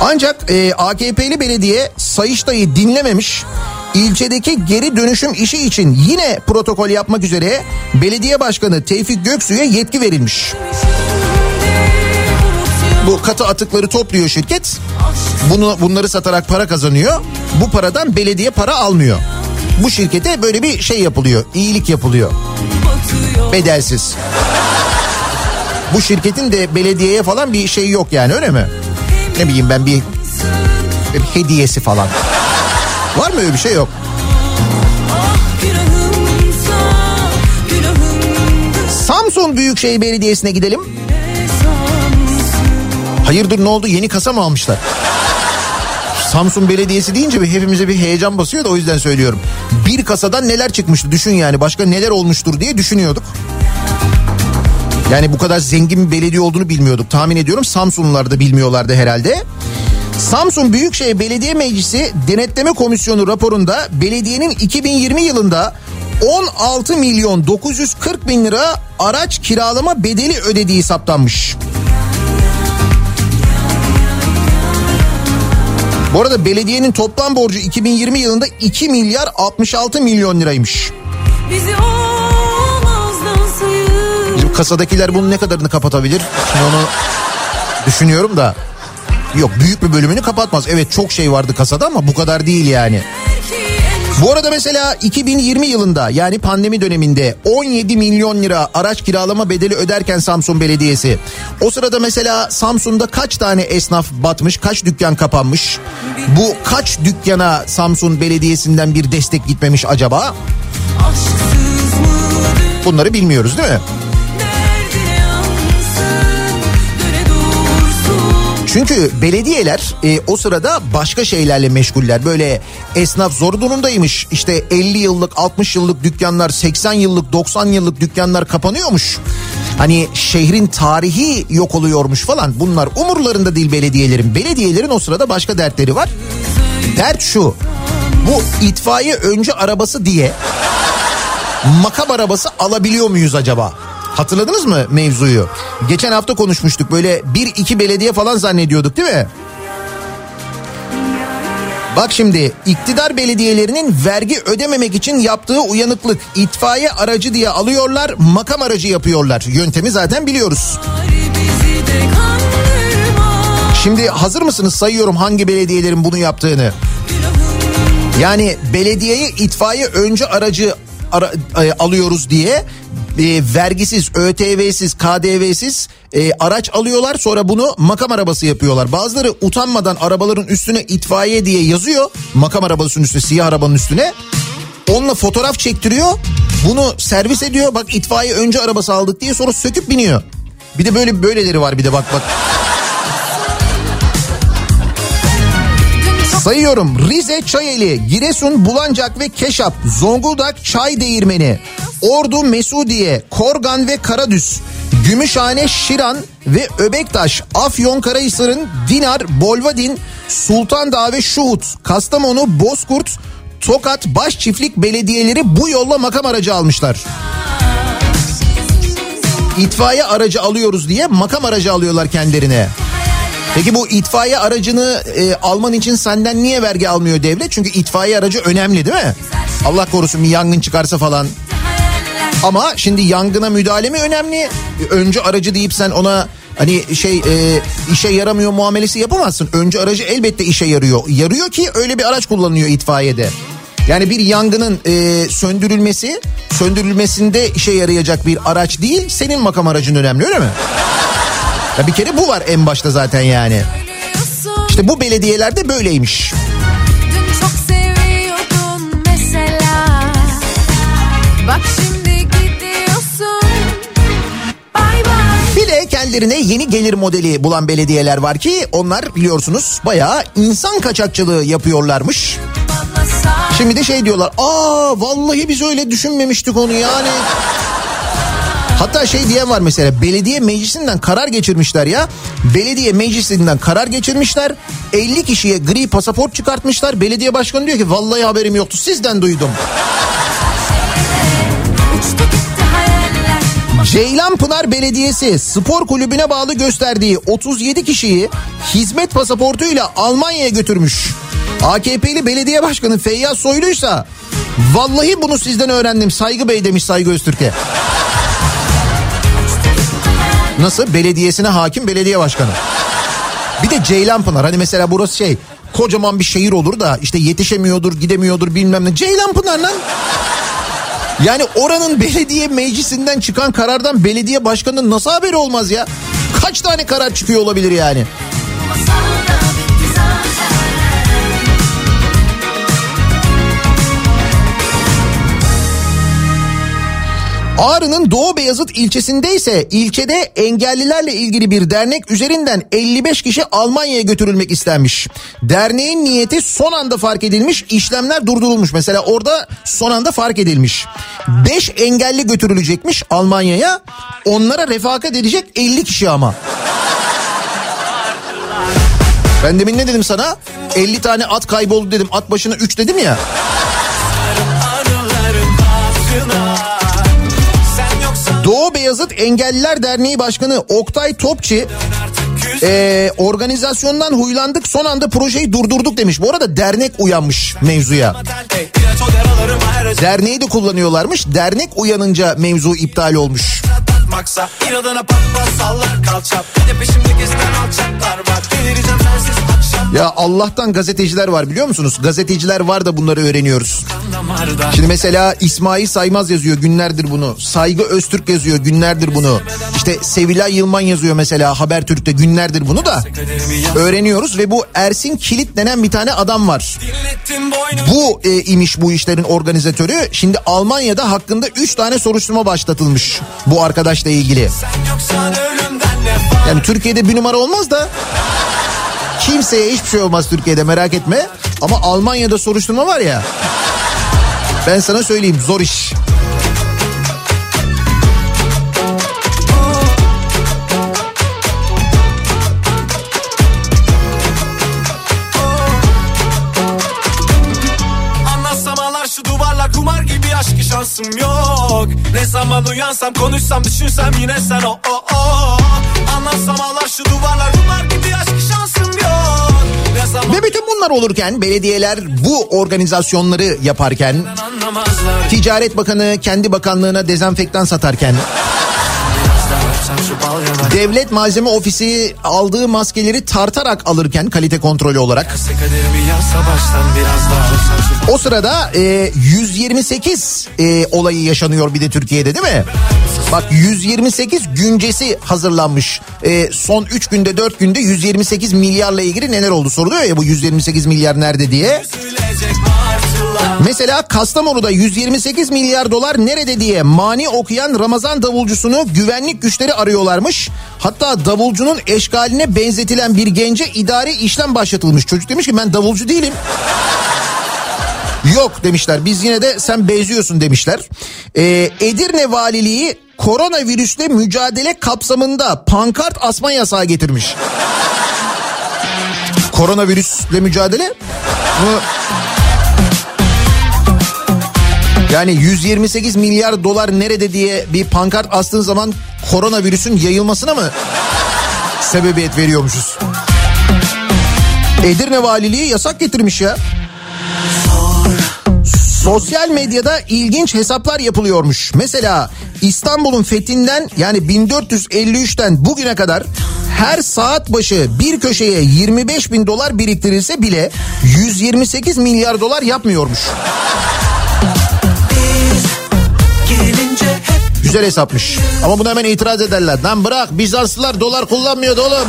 Ancak e, AKP'li belediye Sayıştay'ı dinlememiş. İlçedeki geri dönüşüm işi için yine protokol yapmak üzere belediye başkanı Tevfik Göksu'ya yetki verilmiş. Bu katı atıkları topluyor şirket. Bunu bunları satarak para kazanıyor. Bu paradan belediye para almıyor. Bu şirkete böyle bir şey yapılıyor. iyilik yapılıyor. Bedelsiz. Bu şirketin de belediyeye falan bir şey yok yani öyle mi? Ne bileyim ben bir, bir hediyesi falan. Var mı öyle bir şey yok? Samsun Büyükşehir Belediyesi'ne gidelim. Hayırdır ne oldu yeni kasa mı almışlar? Samsun Belediyesi deyince bir hepimize bir heyecan basıyor da o yüzden söylüyorum. Bir kasadan neler çıkmıştı düşün yani başka neler olmuştur diye düşünüyorduk. Yani bu kadar zengin bir belediye olduğunu bilmiyorduk. Tahmin ediyorum Samsunlular da bilmiyorlardı herhalde. Samsun Büyükşehir Belediye Meclisi Denetleme Komisyonu raporunda belediyenin 2020 yılında 16 milyon 940 bin lira araç kiralama bedeli ödediği saptanmış. Bu arada belediyenin toplam borcu 2020 yılında 2 milyar 66 milyon liraymış. Bizim kasadakiler bunun ne kadarını kapatabilir? Şimdi onu düşünüyorum da. Yok büyük bir bölümünü kapatmaz. Evet çok şey vardı kasada ama bu kadar değil yani. Bu arada mesela 2020 yılında yani pandemi döneminde 17 milyon lira araç kiralama bedeli öderken Samsun Belediyesi. O sırada mesela Samsun'da kaç tane esnaf batmış, kaç dükkan kapanmış? Bu kaç dükkana Samsun Belediyesi'nden bir destek gitmemiş acaba? Bunları bilmiyoruz değil mi? Çünkü belediyeler e, o sırada başka şeylerle meşguller. Böyle esnaf zor durumdaymış. İşte 50 yıllık 60 yıllık dükkanlar 80 yıllık 90 yıllık dükkanlar kapanıyormuş. Hani şehrin tarihi yok oluyormuş falan. Bunlar umurlarında değil belediyelerin. Belediyelerin o sırada başka dertleri var. Dert şu. Bu itfaiye önce arabası diye makam arabası alabiliyor muyuz acaba? Hatırladınız mı mevzuyu? Geçen hafta konuşmuştuk böyle bir iki belediye falan zannediyorduk değil mi? Bak şimdi iktidar belediyelerinin vergi ödememek için yaptığı uyanıklık itfaiye aracı diye alıyorlar makam aracı yapıyorlar. Yöntemi zaten biliyoruz. Şimdi hazır mısınız sayıyorum hangi belediyelerin bunu yaptığını? Yani belediyeye itfaiye önce aracı ara, e, alıyoruz diye e, vergisiz, ÖTV'siz, KDV'siz e, araç alıyorlar sonra bunu makam arabası yapıyorlar. Bazıları utanmadan arabaların üstüne itfaiye diye yazıyor. Makam arabasının üstüne, siyah arabanın üstüne. Onunla fotoğraf çektiriyor. Bunu servis ediyor. Bak itfaiye önce arabası aldık diye sonra söküp biniyor. Bir de böyle böyleleri var bir de bak bak. Sayıyorum Rize Çayeli, Giresun Bulancak ve Keşap, Zonguldak Çay Değirmeni, Ordu Mesudiye, Korgan ve Karadüs, Gümüşhane Şiran ve Öbektaş, Afyon Karahisar'ın Dinar, Bolvadin, Sultandağ ve Şuhut, Kastamonu, Bozkurt, Tokat Baş Çiftlik Belediyeleri bu yolla makam aracı almışlar. İtfaiye aracı alıyoruz diye makam aracı alıyorlar kendilerine. Peki bu itfaiye aracını e, alman için senden niye vergi almıyor devlet? Çünkü itfaiye aracı önemli değil mi? Allah korusun bir yangın çıkarsa falan. Ama şimdi yangına müdahale mi önemli? Önce aracı deyip sen ona hani şey e, işe yaramıyor muamelesi yapamazsın. Önce aracı elbette işe yarıyor. Yarıyor ki öyle bir araç kullanılıyor itfaiyede. Yani bir yangının e, söndürülmesi, söndürülmesinde işe yarayacak bir araç değil, senin makam aracın önemli öyle mi? Ya bir kere bu var en başta zaten yani. İşte bu belediyelerde böyleymiş. Dün çok seviyordun mesela. Bak şimdi Kendilerine yeni gelir modeli bulan belediyeler var ki onlar biliyorsunuz bayağı insan kaçakçılığı yapıyorlarmış. Şimdi de şey diyorlar aa vallahi biz öyle düşünmemiştik onu yani. Hatta şey diyen var mesela belediye meclisinden karar geçirmişler ya. Belediye meclisinden karar geçirmişler. 50 kişiye gri pasaport çıkartmışlar. Belediye başkanı diyor ki vallahi haberim yoktu sizden duydum. Ceylanpınar Belediyesi spor kulübüne bağlı gösterdiği 37 kişiyi hizmet pasaportuyla Almanya'ya götürmüş. AKP'li belediye başkanı Feyyaz Soylu'ysa vallahi bunu sizden öğrendim Saygı Bey demiş Saygı Öztürk'e. Nasıl? Belediyesine hakim belediye başkanı. Bir de Ceylanpınar hani mesela burası şey kocaman bir şehir olur da işte yetişemiyordur gidemiyordur bilmem ne. Ceylanpınar lan. Yani oranın belediye meclisinden çıkan karardan belediye başkanının nasıl haberi olmaz ya? Kaç tane karar çıkıyor olabilir yani? Masada Ağrı'nın Doğu Beyazıt ilçesinde ise ilçede engellilerle ilgili bir dernek üzerinden 55 kişi Almanya'ya götürülmek istenmiş. Derneğin niyeti son anda fark edilmiş, işlemler durdurulmuş. Mesela orada son anda fark edilmiş. 5 engelli götürülecekmiş Almanya'ya. Onlara refakat edecek 50 kişi ama. Ben demin ne dedim sana? 50 tane at kayboldu dedim. At başına 3 dedim ya. Doğu Beyazıt Engelliler Derneği Başkanı Oktay Topçi e, organizasyondan huylandık son anda projeyi durdurduk demiş. Bu arada dernek uyanmış mevzuya. Derneği de kullanıyorlarmış. Dernek uyanınca mevzu iptal olmuş. Maksa inadına pat pat sallar kalçap Bir de peşimde gezen alçaklar var Delireceğim sensiz Ya Allah'tan gazeteciler var biliyor musunuz? Gazeteciler var da bunları öğreniyoruz. Şimdi mesela İsmail Saymaz yazıyor günlerdir bunu. Saygı Öztürk yazıyor günlerdir bunu. İşte Sevilay Yılman yazıyor mesela Habertürk'te günlerdir bunu da. Öğreniyoruz ve bu Ersin Kilit denen bir tane adam var. Bu e, imiş bu işlerin organizatörü. Şimdi Almanya'da hakkında 3 tane soruşturma başlatılmış bu arkadaşla ilgili. Yani Türkiye'de bir numara olmaz da kimseye hiçbir şey olmaz Türkiye'de merak etme. Ama Almanya'da soruşturma var ya. Ben sana söyleyeyim zor iş. Şansım yok Ne zaman uyansam konuşsam düşünsem yine sen o o o Anlatsam ağlar şu duvarlar kumar gibi Ve bütün bunlar olurken belediyeler bu organizasyonları yaparken Ticaret Bakanı kendi bakanlığına dezenfektan satarken devlet malzeme ofisi aldığı maskeleri tartarak alırken kalite kontrolü olarak o sırada e, 128 e, olayı yaşanıyor bir de Türkiye'de değil mi? Bak 128 güncesi hazırlanmış. E, son 3 günde 4 günde 128 milyarla ilgili neler oldu soruluyor ya bu 128 milyar nerede diye. Mesela Kastamonu'da 128 milyar dolar nerede diye mani okuyan Ramazan davulcusunu güvenlik güçleri arıyorlarmış. Hatta davulcunun eşkaline benzetilen bir gence idari işlem başlatılmış. Çocuk demiş ki ben davulcu değilim. Yok demişler biz yine de sen benziyorsun demişler. Ee, Edirne Valiliği koronavirüsle mücadele kapsamında pankart asma yasağı getirmiş. Koronavirüsle mücadele? Bu yani 128 milyar dolar nerede diye bir pankart astığın zaman koronavirüsün yayılmasına mı sebebiyet veriyormuşuz? Edirne Valiliği yasak getirmiş ya. Sosyal medyada ilginç hesaplar yapılıyormuş. Mesela İstanbul'un fethinden yani 1453'ten bugüne kadar her saat başı bir köşeye 25 bin dolar biriktirilse bile 128 milyar dolar yapmıyormuş. Güzel hesapmış. Ama buna hemen itiraz ederler. Lan bırak Bizanslılar dolar kullanmıyordu oğlum.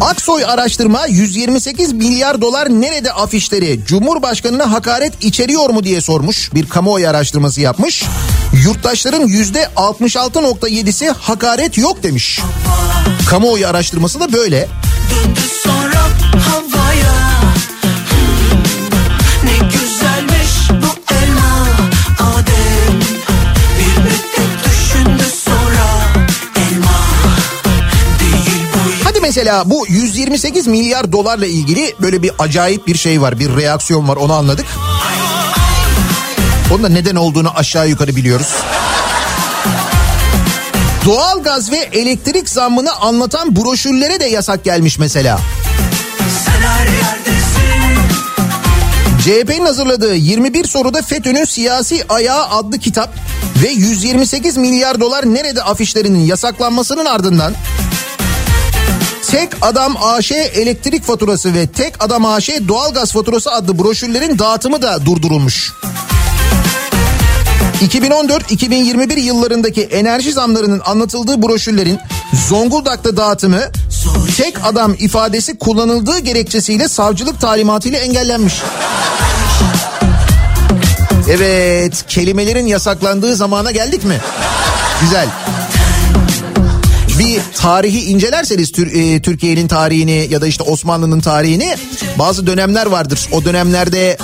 Aksoy araştırma 128 milyar dolar nerede afişleri Cumhurbaşkanına hakaret içeriyor mu diye sormuş. Bir kamuoyu araştırması yapmış. Yurttaşların yüzde 66.7'si hakaret yok demiş. Kamuoyu araştırması da böyle. Döndü sonra Mesela bu 128 milyar dolarla ilgili böyle bir acayip bir şey var. Bir reaksiyon var onu anladık. Onun da neden olduğunu aşağı yukarı biliyoruz. Doğalgaz ve elektrik zammını anlatan broşürlere de yasak gelmiş mesela. CHP'nin hazırladığı 21 soruda FETÖ'nün siyasi ayağı adlı kitap ve 128 milyar dolar nerede afişlerinin yasaklanmasının ardından Tek Adam AŞ elektrik faturası ve Tek Adam AŞ doğalgaz faturası adlı broşürlerin dağıtımı da durdurulmuş. 2014-2021 yıllarındaki enerji zamlarının anlatıldığı broşürlerin Zonguldak'ta dağıtımı tek adam ifadesi kullanıldığı gerekçesiyle savcılık talimatıyla engellenmiş. Evet kelimelerin yasaklandığı zamana geldik mi? Güzel. Bir tarihi incelerseniz e, Türkiye'nin tarihini ya da işte Osmanlı'nın tarihini bazı dönemler vardır. O dönemlerde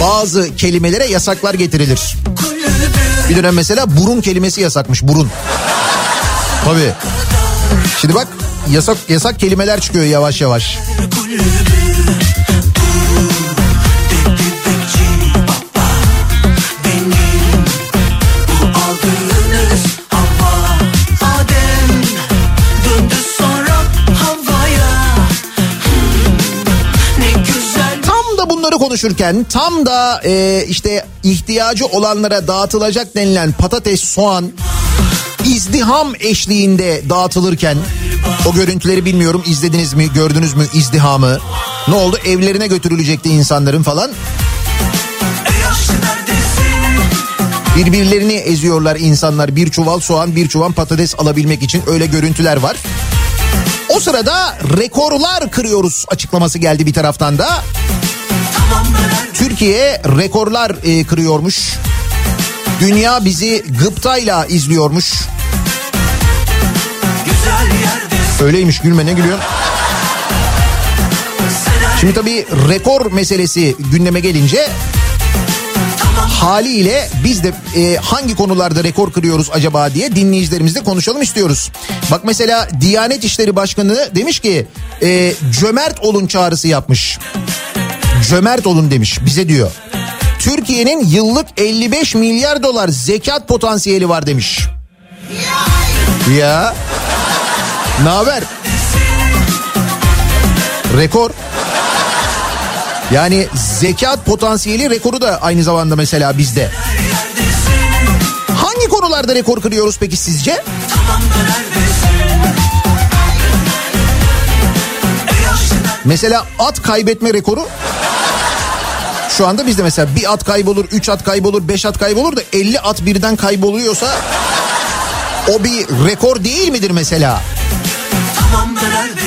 bazı kelimelere yasaklar getirilir. Bir dönem mesela burun kelimesi yasakmış burun. Tabii. Şimdi bak yasak yasak kelimeler çıkıyor yavaş yavaş. Konuşurken tam da e, işte ihtiyacı olanlara dağıtılacak denilen patates, soğan izdiham eşliğinde dağıtılırken o görüntüleri bilmiyorum izlediniz mi gördünüz mü izdihamı ne oldu evlerine götürülecekti insanların falan birbirlerini eziyorlar insanlar bir çuval soğan bir çuval patates alabilmek için öyle görüntüler var. O sırada rekorlar kırıyoruz açıklaması geldi bir taraftan da. Türkiye rekorlar e, kırıyormuş. Dünya bizi gıptayla izliyormuş. Öyleymiş gülme ne gülüyorsun? Şimdi tabii rekor meselesi gündeme gelince haliyle biz de e, hangi konularda rekor kırıyoruz acaba diye dinleyicilerimizle konuşalım istiyoruz. Bak mesela Diyanet İşleri Başkanı demiş ki e, cömert olun çağrısı yapmış. Cömert olun demiş bize diyor. Türkiye'nin yıllık 55 milyar dolar zekat potansiyeli var demiş. Ya. Ne haber? Rekor. Yani zekat potansiyeli rekoru da aynı zamanda mesela bizde. Hangi konularda rekor kırıyoruz peki sizce? Mesela at kaybetme rekoru şu anda bizde mesela bir at kaybolur, üç at kaybolur, beş at kaybolur da 50 at birden kayboluyorsa o bir rekor değil midir mesela?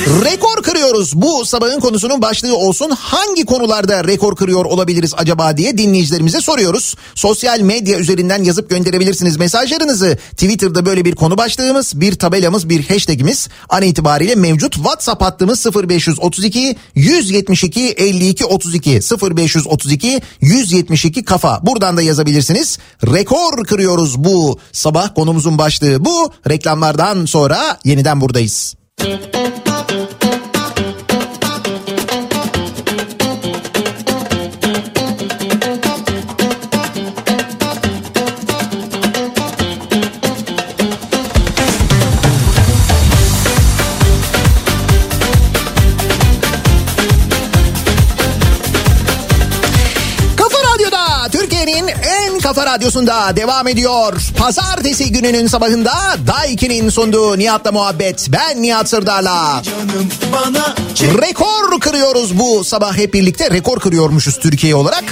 Rekor kırıyoruz. Bu sabahın konusunun başlığı olsun. Hangi konularda rekor kırıyor olabiliriz acaba diye dinleyicilerimize soruyoruz. Sosyal medya üzerinden yazıp gönderebilirsiniz mesajlarınızı. Twitter'da böyle bir konu başlığımız, bir tabelamız, bir hashtagimiz an itibariyle mevcut. WhatsApp hattımız 0532 172 52 32 0532 172 kafa. Buradan da yazabilirsiniz. Rekor kırıyoruz bu sabah konumuzun başlığı bu. Reklamlardan sonra yeniden buradayız. Kafa kafa radyosunda devam ediyor. Pazartesi gününün sabahında Daiki'nin sunduğu Nihat'la muhabbet. Ben Nihat Sırdar'la. Rekor kırıyoruz bu sabah hep birlikte. Rekor kırıyormuşuz Türkiye olarak.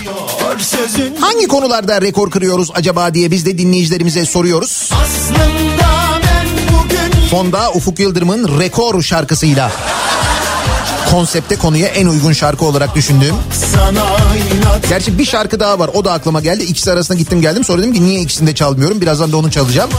Hangi konularda rekor kırıyoruz acaba diye biz de dinleyicilerimize soruyoruz. Aslında ben bugün Fonda Ufuk Yıldırım'ın rekor şarkısıyla konsepte konuya en uygun şarkı olarak düşündüğüm. Gerçi bir şarkı daha var o da aklıma geldi. İkisi arasında gittim geldim sonra dedim ki niye ikisini de çalmıyorum. Birazdan da onu çalacağım.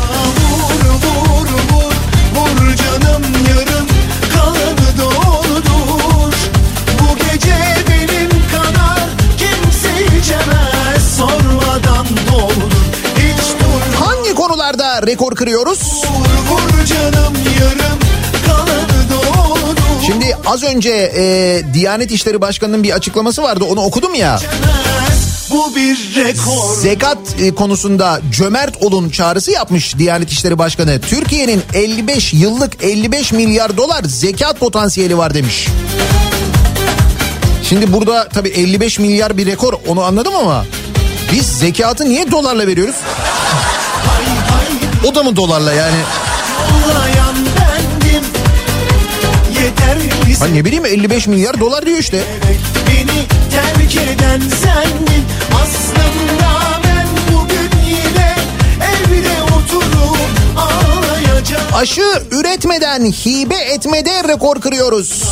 Hangi konularda rekor kırıyoruz? vur vur canım yarım Az önce e, Diyanet İşleri Başkanı'nın bir açıklaması vardı onu okudum ya. Bu bir rekor Zekat e, konusunda cömert olun çağrısı yapmış Diyanet İşleri Başkanı. Türkiye'nin 55 yıllık 55 milyar dolar zekat potansiyeli var demiş. Şimdi burada tabii 55 milyar bir rekor onu anladım ama biz zekatı niye dolarla veriyoruz? O da mı dolarla yani? Ha ne bileyim 55 milyar dolar diyor işte. Beni terk eden sendin Aslında ben bugün yine Evde oturup ağlayacağım Aşı üretmeden hibe etmede rekor kırıyoruz.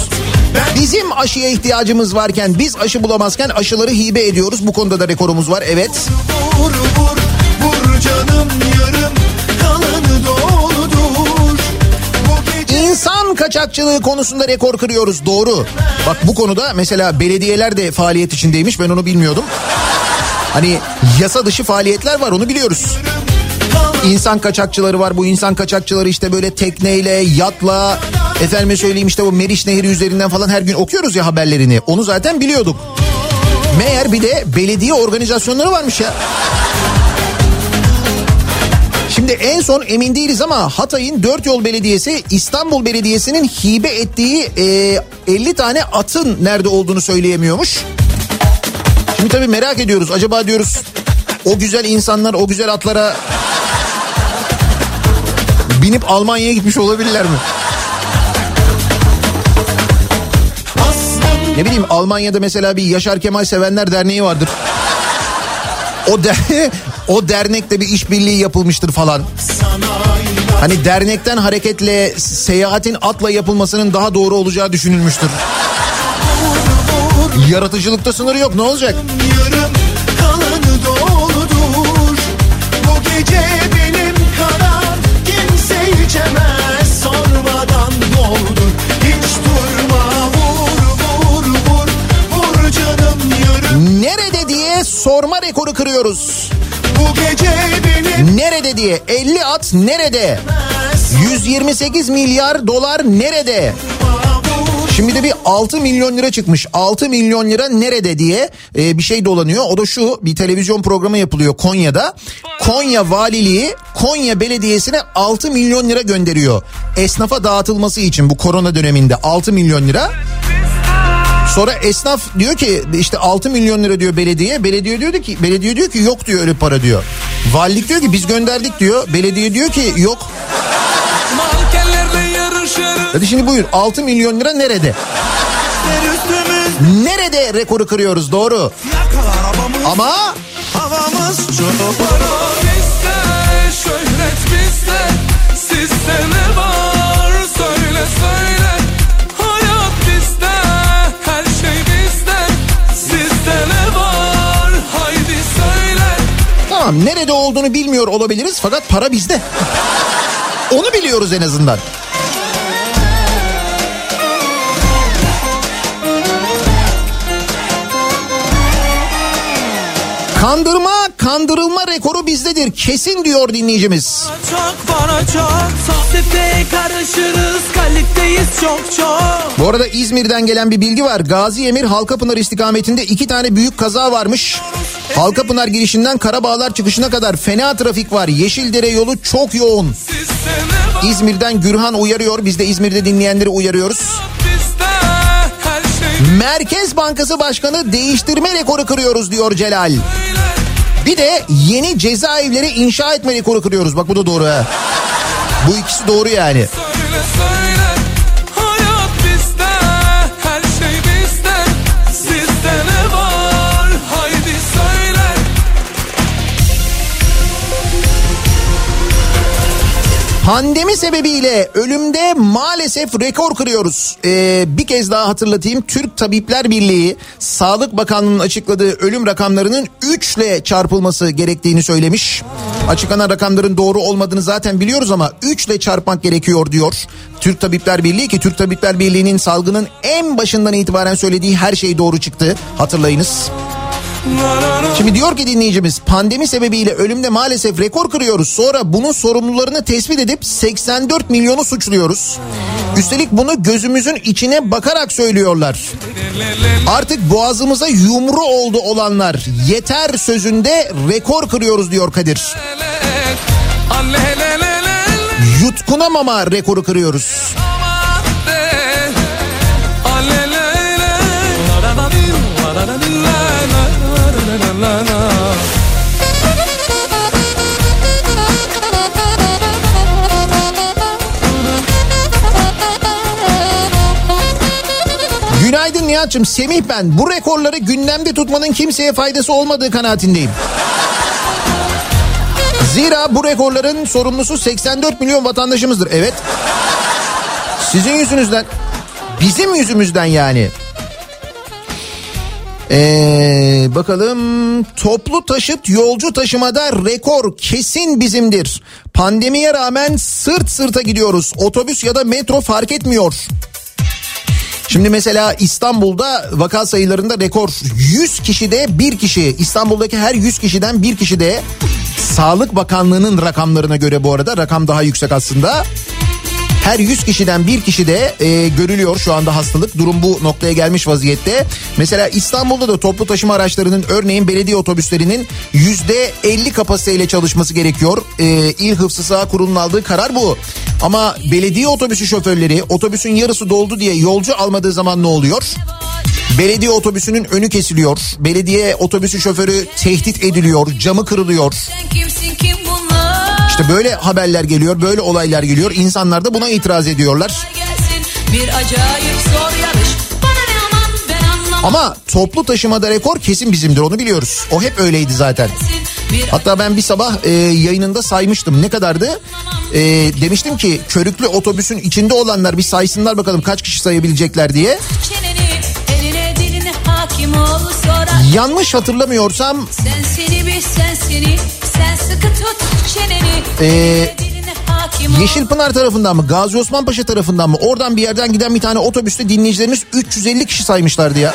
Bizim aşıya ihtiyacımız varken biz aşı bulamazken aşıları hibe ediyoruz. Bu konuda da rekorumuz var evet. Vur vur vur canım kaçakçılığı konusunda rekor kırıyoruz doğru. Bak bu konuda mesela belediyeler de faaliyet içindeymiş ben onu bilmiyordum. Hani yasa dışı faaliyetler var onu biliyoruz. İnsan kaçakçıları var bu insan kaçakçıları işte böyle tekneyle yatla efendime söyleyeyim işte bu Meriç Nehri üzerinden falan her gün okuyoruz ya haberlerini onu zaten biliyorduk. Meğer bir de belediye organizasyonları varmış ya. Şimdi en son emin değiliz ama Hatay'ın Dört Yol Belediyesi İstanbul Belediyesi'nin hibe ettiği e, 50 tane atın nerede olduğunu söyleyemiyormuş. Şimdi tabii merak ediyoruz. Acaba diyoruz o güzel insanlar o güzel atlara binip Almanya'ya gitmiş olabilirler mi? Ne bileyim Almanya'da mesela bir Yaşar Kemal Sevenler Derneği vardır. O der o dernekte bir işbirliği yapılmıştır falan. Hani dernekten hareketle seyahatin atla yapılmasının daha doğru olacağı düşünülmüştür. Yaratıcılıkta sınır yok ne olacak? Nerede diye sorma rekoru kırıyoruz. Nerede diye 50 at nerede? 128 milyar dolar nerede? Şimdi de bir 6 milyon lira çıkmış. 6 milyon lira nerede diye e, bir şey dolanıyor. O da şu bir televizyon programı yapılıyor Konya'da. Konya Valiliği Konya Belediyesi'ne 6 milyon lira gönderiyor. Esnafa dağıtılması için bu korona döneminde 6 milyon lira. Sonra esnaf diyor ki işte 6 milyon lira diyor belediye. Belediye diyor ki belediye diyor ki yok diyor öyle para diyor. Valilik diyor ki biz gönderdik diyor. Belediye diyor ki yok. Hadi şimdi buyur 6 milyon lira nerede? Nerede rekoru kırıyoruz doğru. Ama Havamız çok Para bizde, şöhret bizde Sizde ne var tamam nerede olduğunu bilmiyor olabiliriz fakat para bizde. Onu biliyoruz en azından. Kandırma, kandırılma rekoru bizdedir. Kesin diyor dinleyicimiz. Çok para çok karışırız kaliteyiz çok çok Bu arada İzmir'den gelen bir bilgi var. Gazi Emir Halkapınar istikametinde iki tane büyük kaza varmış. Halkapınar girişinden Karabağlar çıkışına kadar fena trafik var. Yeşildere yolu çok yoğun. İzmir'den Gürhan uyarıyor. Biz de İzmir'de dinleyenleri uyarıyoruz. Merkez Bankası Başkanı değiştirme rekoru kırıyoruz diyor Celal. Bir de yeni cezaevleri inşa etme rekoru kırıyoruz. Bak bu da doğru ha. Bu ikisi doğru yani. Söyle söyle Pandemi sebebiyle ölümde maalesef rekor kırıyoruz. Ee, bir kez daha hatırlatayım. Türk Tabipler Birliği Sağlık Bakanlığı'nın açıkladığı ölüm rakamlarının 3 ile çarpılması gerektiğini söylemiş. Açıklanan rakamların doğru olmadığını zaten biliyoruz ama 3 ile çarpmak gerekiyor diyor. Türk Tabipler Birliği ki Türk Tabipler Birliği'nin salgının en başından itibaren söylediği her şey doğru çıktı. Hatırlayınız. Şimdi diyor ki dinleyicimiz pandemi sebebiyle ölümde maalesef rekor kırıyoruz. Sonra bunun sorumlularını tespit edip 84 milyonu suçluyoruz. Üstelik bunu gözümüzün içine bakarak söylüyorlar. Artık boğazımıza yumru oldu olanlar. Yeter sözünde rekor kırıyoruz diyor Kadir. Yutkunamama rekoru kırıyoruz. Günaydın Nihat'cığım Semih ben. Bu rekorları gündemde tutmanın kimseye faydası olmadığı kanaatindeyim. Zira bu rekorların sorumlusu 84 milyon vatandaşımızdır. Evet. Sizin yüzünüzden. Bizim yüzümüzden yani. Ee, bakalım toplu taşıt yolcu taşımada rekor kesin bizimdir. Pandemiye rağmen sırt sırta gidiyoruz. Otobüs ya da metro fark etmiyor. Şimdi mesela İstanbul'da vaka sayılarında rekor 100 kişide bir kişi İstanbul'daki her 100 kişiden bir kişi de Sağlık Bakanlığı'nın rakamlarına göre bu arada rakam daha yüksek aslında. Her 100 kişiden bir kişi de e, görülüyor şu anda hastalık. Durum bu noktaya gelmiş vaziyette. Mesela İstanbul'da da toplu taşıma araçlarının örneğin belediye otobüslerinin yüzde 50 kapasiteyle çalışması gerekiyor. E, İl Hıfzı Sağ Kurulu'nun aldığı karar bu. Ama belediye otobüsü şoförleri otobüsün yarısı doldu diye yolcu almadığı zaman ne oluyor? Belediye otobüsünün önü kesiliyor. Belediye otobüsü şoförü tehdit ediliyor. Camı kırılıyor. Sen kimsin kim? İşte böyle haberler geliyor, böyle olaylar geliyor. İnsanlar da buna itiraz ediyorlar. Ama toplu taşımada rekor kesin bizimdir onu biliyoruz. O hep öyleydi zaten. Hatta ben bir sabah e, yayınında saymıştım. Ne kadardı? E, demiştim ki körüklü otobüsün içinde olanlar bir saysınlar bakalım kaç kişi sayabilecekler diye. çeneni tut çeneni. Ee. Yeşilpınar tarafından mı Gazi Osman Paşa tarafından mı oradan bir yerden giden bir tane otobüste dinleyicilerimiz 350 kişi saymışlardı ya.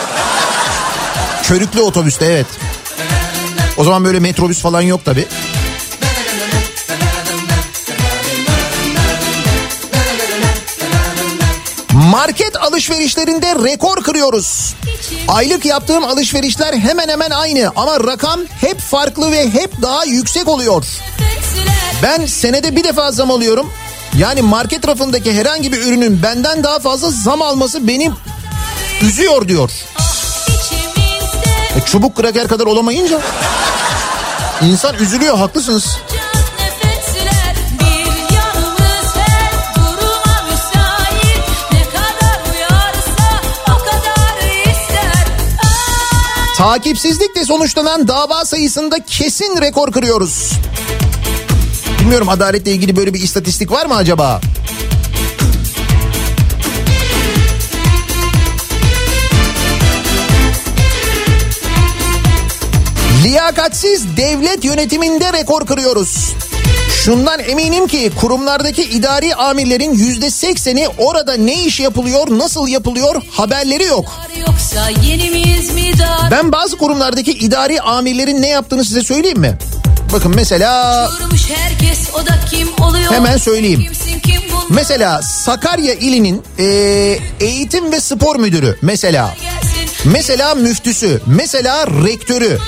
Körüklü otobüste evet. O zaman böyle metrobüs falan yok tabi. Market alışverişlerinde rekor kırıyoruz. Aylık yaptığım alışverişler hemen hemen aynı ama rakam hep farklı ve hep daha yüksek oluyor. Ben senede bir defa zam alıyorum. Yani market rafındaki herhangi bir ürünün benden daha fazla zam alması beni üzüyor diyor. E, çubuk kraker kadar olamayınca insan üzülüyor haklısınız. Takipsizlikle sonuçlanan dava sayısında kesin rekor kırıyoruz. Bilmiyorum adaletle ilgili böyle bir istatistik var mı acaba? Liyakatsiz devlet yönetiminde rekor kırıyoruz. Şundan eminim ki kurumlardaki idari amirlerin yüzde sekseni orada ne iş yapılıyor, nasıl yapılıyor haberleri yok. Ben bazı kurumlardaki idari amirlerin ne yaptığını size söyleyeyim mi? Bakın mesela herkes o da kim oluyor? Hemen söyleyeyim. Kimsin kim mesela Sakarya ilinin e, eğitim ve spor müdürü mesela mesela müftüsü mesela rektörü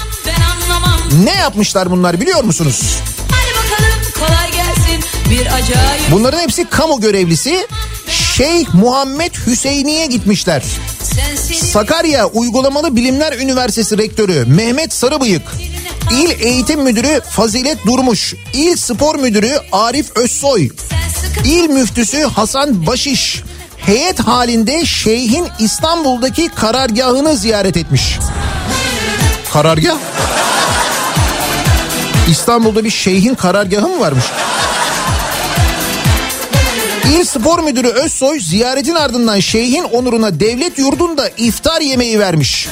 ne yapmışlar bunlar biliyor musunuz? Hadi bakalım kolay gelsin. Bir acayip Bunların hepsi kamu görevlisi Şeyh Muhammed Hüseyni'ye gitmişler. Sakarya Uygulamalı Bilimler Üniversitesi Rektörü Mehmet Sarıbıyık, İl Eğitim Müdürü Fazilet Durmuş, İl Spor Müdürü Arif Özsoy, İl Müftüsü Hasan Başiş, heyet halinde Şeyh'in İstanbul'daki karargahını ziyaret etmiş. Karargah? İstanbul'da bir şeyhin karargahı mı varmış? İl Spor Müdürü Özsoy ziyaretin ardından şeyhin onuruna devlet yurdunda iftar yemeği vermiş.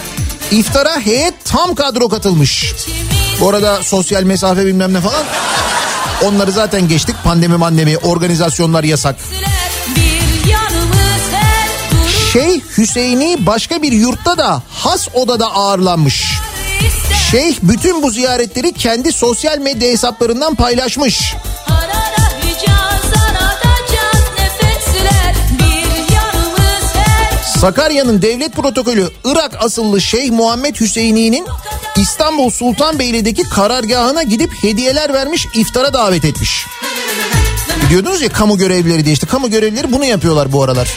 İftara heyet tam kadro katılmış. Bu arada sosyal mesafe bilmem ne falan. Onları zaten geçtik. Pandemi mandemi organizasyonlar yasak. Şeyh Hüseyin'i başka bir yurtta da has odada ağırlanmış. Şeyh bütün bu ziyaretleri kendi sosyal medya hesaplarından paylaşmış. Sakarya'nın devlet protokolü Irak asıllı Şeyh Muhammed Hüseyini'nin İstanbul Sultanbeyli'deki karargahına gidip hediyeler vermiş iftara davet etmiş. Diyordunuz ya kamu görevlileri diye işte kamu görevlileri bunu yapıyorlar bu aralar.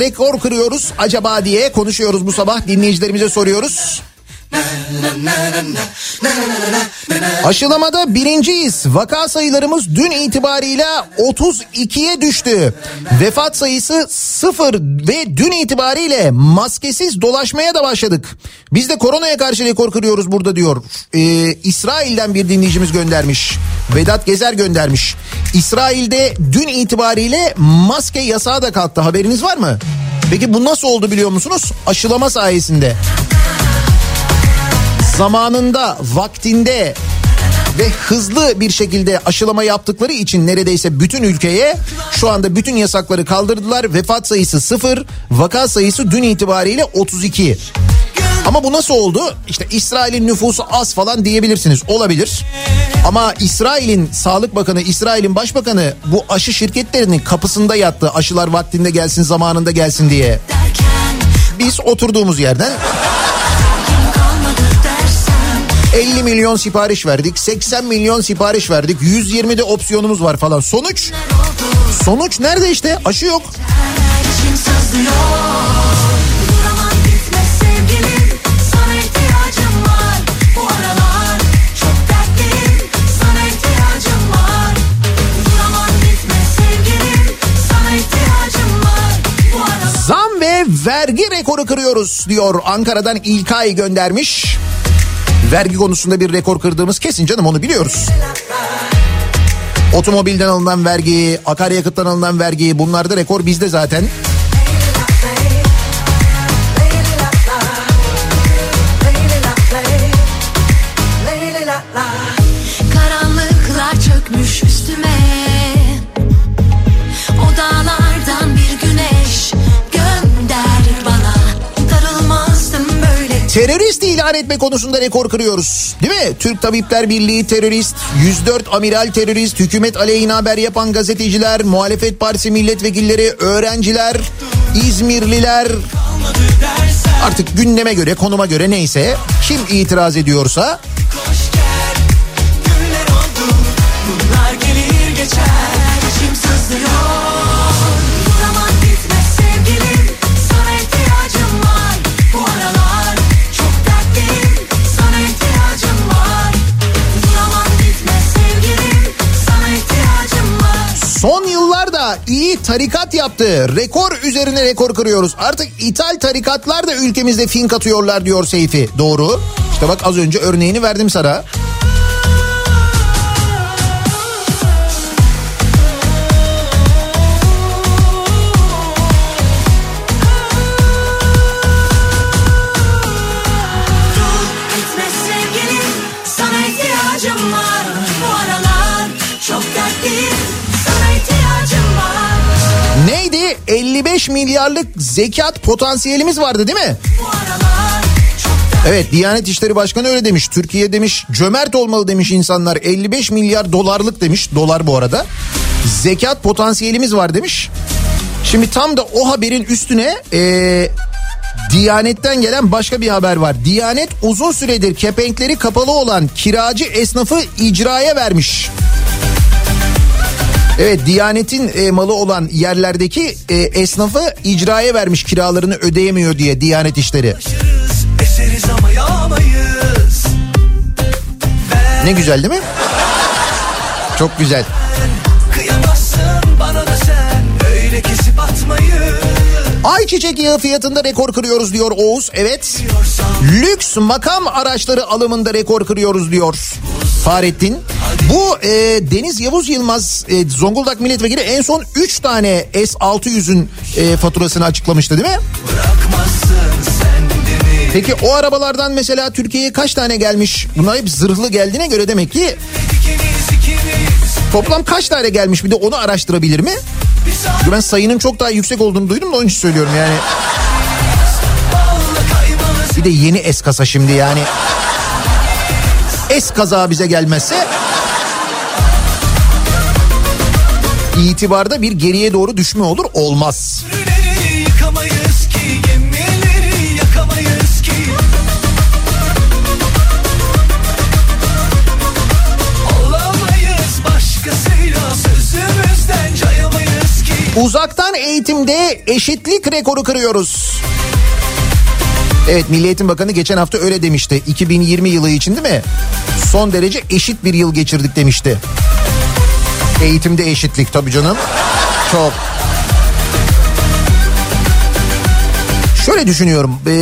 Rekor kırıyoruz acaba diye konuşuyoruz bu sabah dinleyicilerimize soruyoruz. Aşılamada birinciyiz. Vaka sayılarımız dün itibarıyla 32'ye düştü. Vefat sayısı sıfır ve dün itibariyle maskesiz dolaşmaya da başladık. Biz de koronaya karşı rekor kırıyoruz burada diyor. Ee, İsrail'den bir dinleyicimiz göndermiş. Vedat Gezer göndermiş. İsrail'de dün itibariyle maske yasağı da kalktı. Haberiniz var mı? Peki bu nasıl oldu biliyor musunuz? Aşılama sayesinde zamanında, vaktinde ve hızlı bir şekilde aşılama yaptıkları için neredeyse bütün ülkeye şu anda bütün yasakları kaldırdılar. Vefat sayısı sıfır, vaka sayısı dün itibariyle 32. Ama bu nasıl oldu? İşte İsrail'in nüfusu az falan diyebilirsiniz. Olabilir. Ama İsrail'in Sağlık Bakanı, İsrail'in Başbakanı bu aşı şirketlerinin kapısında yattı. Aşılar vaktinde gelsin, zamanında gelsin diye. Biz oturduğumuz yerden 50 milyon sipariş verdik, 80 milyon sipariş verdik, 120 de opsiyonumuz var falan. Sonuç? Sonuç nerede işte? Aşı yok. Zam ve vergi rekoru kırıyoruz diyor Ankara'dan İlkay göndermiş. Vergi konusunda bir rekor kırdığımız kesin canım onu biliyoruz. Otomobilden alınan vergi, akaryakıttan alınan vergi bunlarda rekor bizde zaten. Terörist ilan etme konusunda rekor kırıyoruz. Değil mi? Türk Tabipler Birliği terörist, 104 amiral terörist, hükümet aleyhine haber yapan gazeteciler, muhalefet partisi milletvekilleri, öğrenciler, İzmirliler. Artık gündeme göre, konuma göre neyse kim itiraz ediyorsa Bunlar gelir geçer İçim sızlıyor Son yıllarda iyi tarikat yaptı. Rekor üzerine rekor kırıyoruz. Artık ithal tarikatlar da ülkemizde fink atıyorlar diyor Seyfi. Doğru. İşte bak az önce örneğini verdim sana. 55 milyarlık zekat potansiyelimiz vardı değil mi? Evet Diyanet İşleri Başkanı öyle demiş. Türkiye demiş cömert olmalı demiş insanlar. 55 milyar dolarlık demiş. Dolar bu arada. Zekat potansiyelimiz var demiş. Şimdi tam da o haberin üstüne eee Diyanet'ten gelen başka bir haber var. Diyanet uzun süredir kepenkleri kapalı olan kiracı esnafı icraya vermiş. Evet Diyanet'in e, malı olan yerlerdeki e, esnafı icraya vermiş kiralarını ödeyemiyor diye Diyanet işleri. Ne güzel değil mi? Çok güzel. Ayçiçek yağı fiyatında rekor kırıyoruz diyor Oğuz. Evet. Lüks makam araçları alımında rekor kırıyoruz diyor Fahrettin. Bu e, Deniz Yavuz Yılmaz e, Zonguldak Milletvekili en son 3 tane S600'ün e, faturasını açıklamıştı değil mi? Peki o arabalardan mesela Türkiye'ye kaç tane gelmiş? Bunlar hep zırhlı geldiğine göre demek ki Toplam kaç tane gelmiş bir de onu araştırabilir mi? Ben sayının çok daha yüksek olduğunu duydum da onun için söylüyorum yani. Bir de yeni es kasa şimdi yani. Es kaza bize gelmezse itibarda bir geriye doğru düşme olur olmaz. Sürüleri Uzaktan eğitimde eşitlik rekoru kırıyoruz. Evet Milli Eğitim Bakanı geçen hafta öyle demişti. 2020 yılı için değil mi? Son derece eşit bir yıl geçirdik demişti. Eğitimde eşitlik tabii canım. Çok. Şöyle düşünüyorum. ee,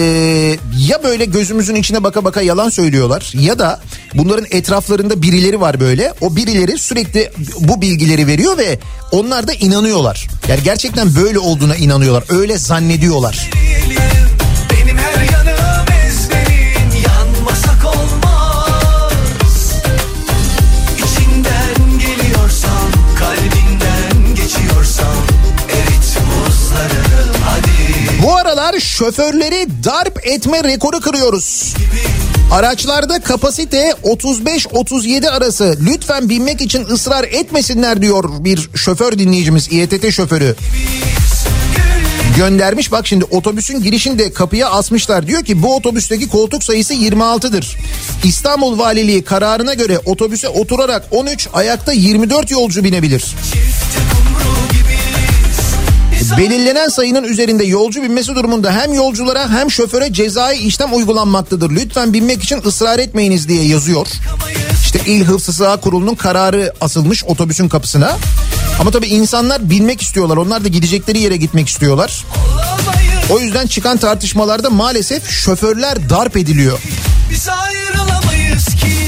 ya böyle gözümüzün içine baka baka yalan söylüyorlar ya da bunların etraflarında birileri var böyle. O birileri sürekli bu bilgileri veriyor ve onlar da inanıyorlar. Yani gerçekten böyle olduğuna inanıyorlar. Öyle zannediyorlar. Aralar şoförleri darp etme rekoru kırıyoruz. Araçlarda kapasite 35-37 arası. Lütfen binmek için ısrar etmesinler diyor bir şoför dinleyicimiz İETT şoförü. Göndermiş bak şimdi otobüsün girişinde kapıya asmışlar. Diyor ki bu otobüsteki koltuk sayısı 26'dır. İstanbul Valiliği kararına göre otobüse oturarak 13 ayakta 24 yolcu binebilir. Belirlenen sayının üzerinde yolcu binmesi durumunda hem yolculara hem şoföre cezai işlem uygulanmaktadır. Lütfen binmek için ısrar etmeyiniz diye yazıyor. İşte İl Hıfzı Sıha Kurulu'nun kararı asılmış otobüsün kapısına. Ama tabii insanlar binmek istiyorlar. Onlar da gidecekleri yere gitmek istiyorlar. O yüzden çıkan tartışmalarda maalesef şoförler darp ediliyor. Biz ayrılamayız ki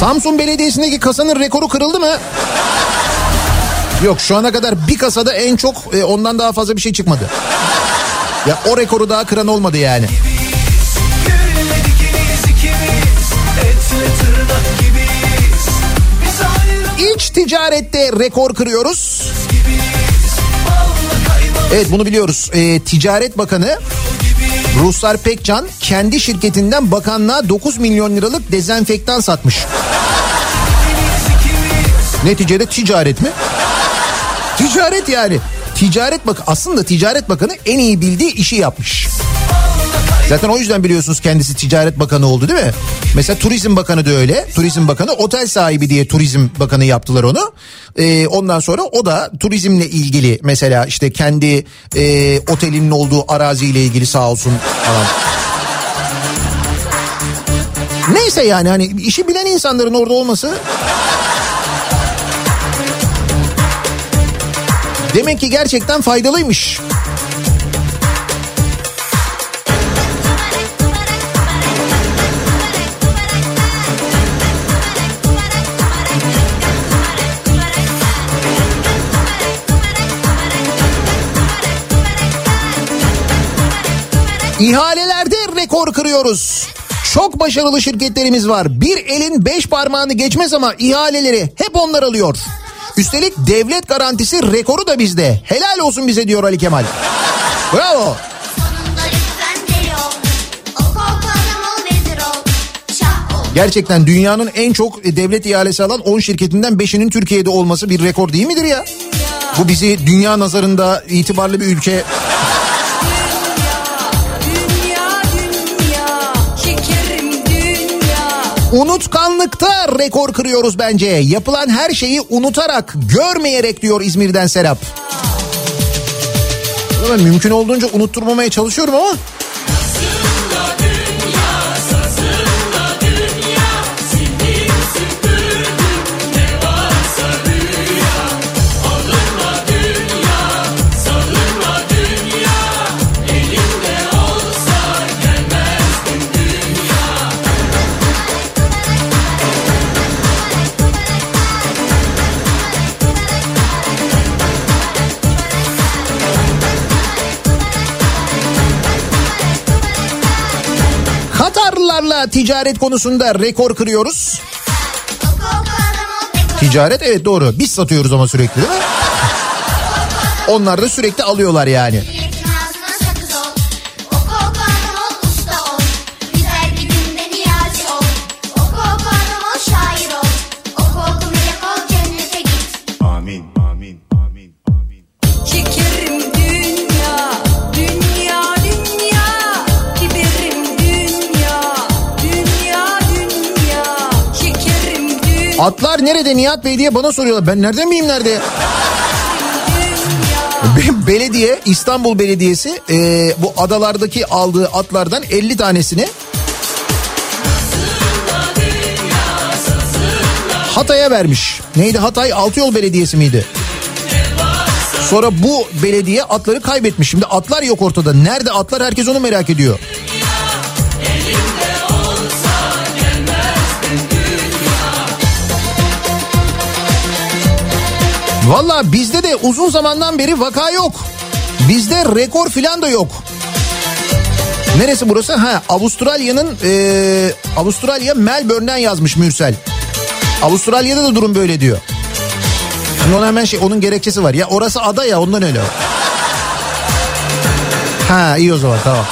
Samsun Belediyesi'ndeki kasanın rekoru kırıldı mı? Yok şu ana kadar bir kasada en çok e, ondan daha fazla bir şey çıkmadı. Ya o rekoru daha kıran olmadı yani. İç ticarette rekor kırıyoruz. Evet bunu biliyoruz. E, Ticaret Bakanı Ruslar Pekcan kendi şirketinden bakanlığa 9 milyon liralık dezenfektan satmış. Neticede ticaret mi? Ticaret yani. Ticaret bak aslında Ticaret Bakanı en iyi bildiği işi yapmış. Zaten o yüzden biliyorsunuz kendisi Ticaret Bakanı oldu değil mi? Mesela Turizm Bakanı da öyle. Turizm Bakanı otel sahibi diye Turizm Bakanı yaptılar onu. Ee, ondan sonra o da turizmle ilgili mesela işte kendi e, otelinin olduğu araziyle ilgili sağ olsun falan. Neyse yani hani işi bilen insanların orada olması demek ki gerçekten faydalıymış. İhalelerde rekor kırıyoruz. Çok başarılı şirketlerimiz var. Bir elin beş parmağını geçmez ama ihaleleri hep onlar alıyor. Üstelik devlet garantisi rekoru da bizde. Helal olsun bize diyor Ali Kemal. Bravo. Gerçekten dünyanın en çok devlet ihalesi alan 10 şirketinden 5'inin Türkiye'de olması bir rekor değil midir ya? Bu bizi dünya nazarında itibarlı bir ülke Unutkanlıkta rekor kırıyoruz bence. Yapılan her şeyi unutarak, görmeyerek diyor İzmir'den Serap. Ben mümkün olduğunca unutturmamaya çalışıyorum ama Twitter'la ticaret konusunda rekor kırıyoruz. Ticaret evet doğru. Biz satıyoruz ama sürekli değil mi? Onlar da sürekli alıyorlar yani. Atlar nerede Nihat Bey diye bana soruyorlar. Ben nereden bileyim nerede? Be- Belediye İstanbul Belediyesi e, bu adalardaki aldığı atlardan 50 tanesini Hatay'a vermiş. Neydi Hatay Altıyol Belediyesi miydi? Sonra bu belediye atları kaybetmiş. Şimdi atlar yok ortada. Nerede atlar herkes onu merak ediyor. Valla bizde de uzun zamandan beri vaka yok. Bizde rekor filan da yok. Neresi burası? Ha Avustralya'nın e, Avustralya Melbourne'den yazmış Mürsel. Avustralya'da da durum böyle diyor. Şimdi ona hemen şey onun gerekçesi var. Ya orası ada ya ondan öyle. Ha iyi o zaman tamam.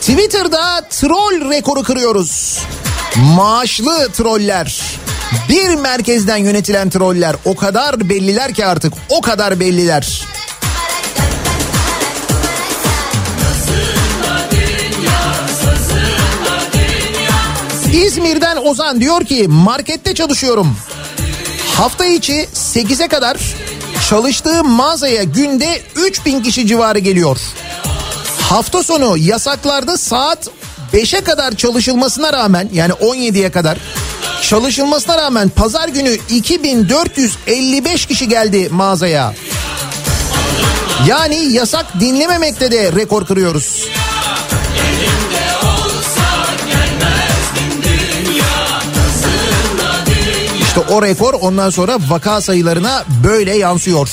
Twitter'da troll rekoru kırıyoruz. Maaşlı troller. Bir merkezden yönetilen troller o kadar belliler ki artık o kadar belliler. İzmir'den Ozan diyor ki markette çalışıyorum. Hafta içi 8'e kadar çalıştığım mağazaya günde 3000 kişi civarı geliyor. Hafta sonu yasaklarda saat 5'e kadar çalışılmasına rağmen yani 17'ye kadar çalışılmasına rağmen pazar günü 2455 kişi geldi mağazaya. Yani yasak dinlememekte de rekor kırıyoruz. İşte o rekor ondan sonra vaka sayılarına böyle yansıyor.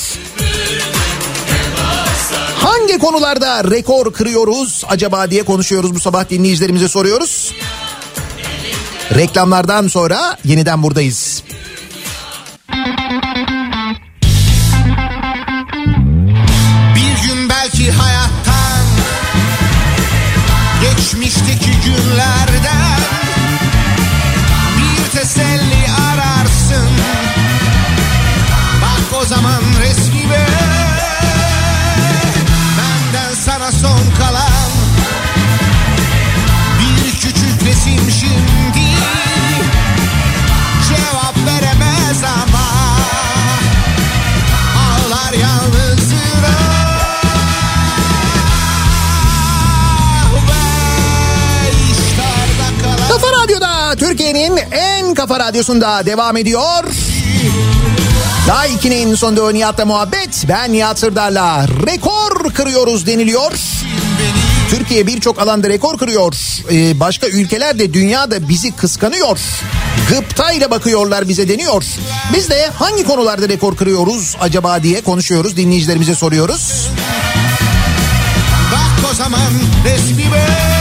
Hangi konularda rekor kırıyoruz acaba diye konuşuyoruz bu sabah dinleyicilerimize soruyoruz. Reklamlardan sonra yeniden buradayız. Bir gün belki hayattan Geçmişteki günlerden kafa radyosunda devam ediyor. Daha 2'nin sonunda Nihat'la muhabbet. Ben Nihat Sırdar'la rekor kırıyoruz deniliyor. Türkiye birçok alanda rekor kırıyor. Ee, başka ülkeler de dünyada bizi kıskanıyor. Gıptayla bakıyorlar bize deniyor. Biz de hangi konularda rekor kırıyoruz acaba diye konuşuyoruz. Dinleyicilerimize soruyoruz. Bak o zaman resmime Benden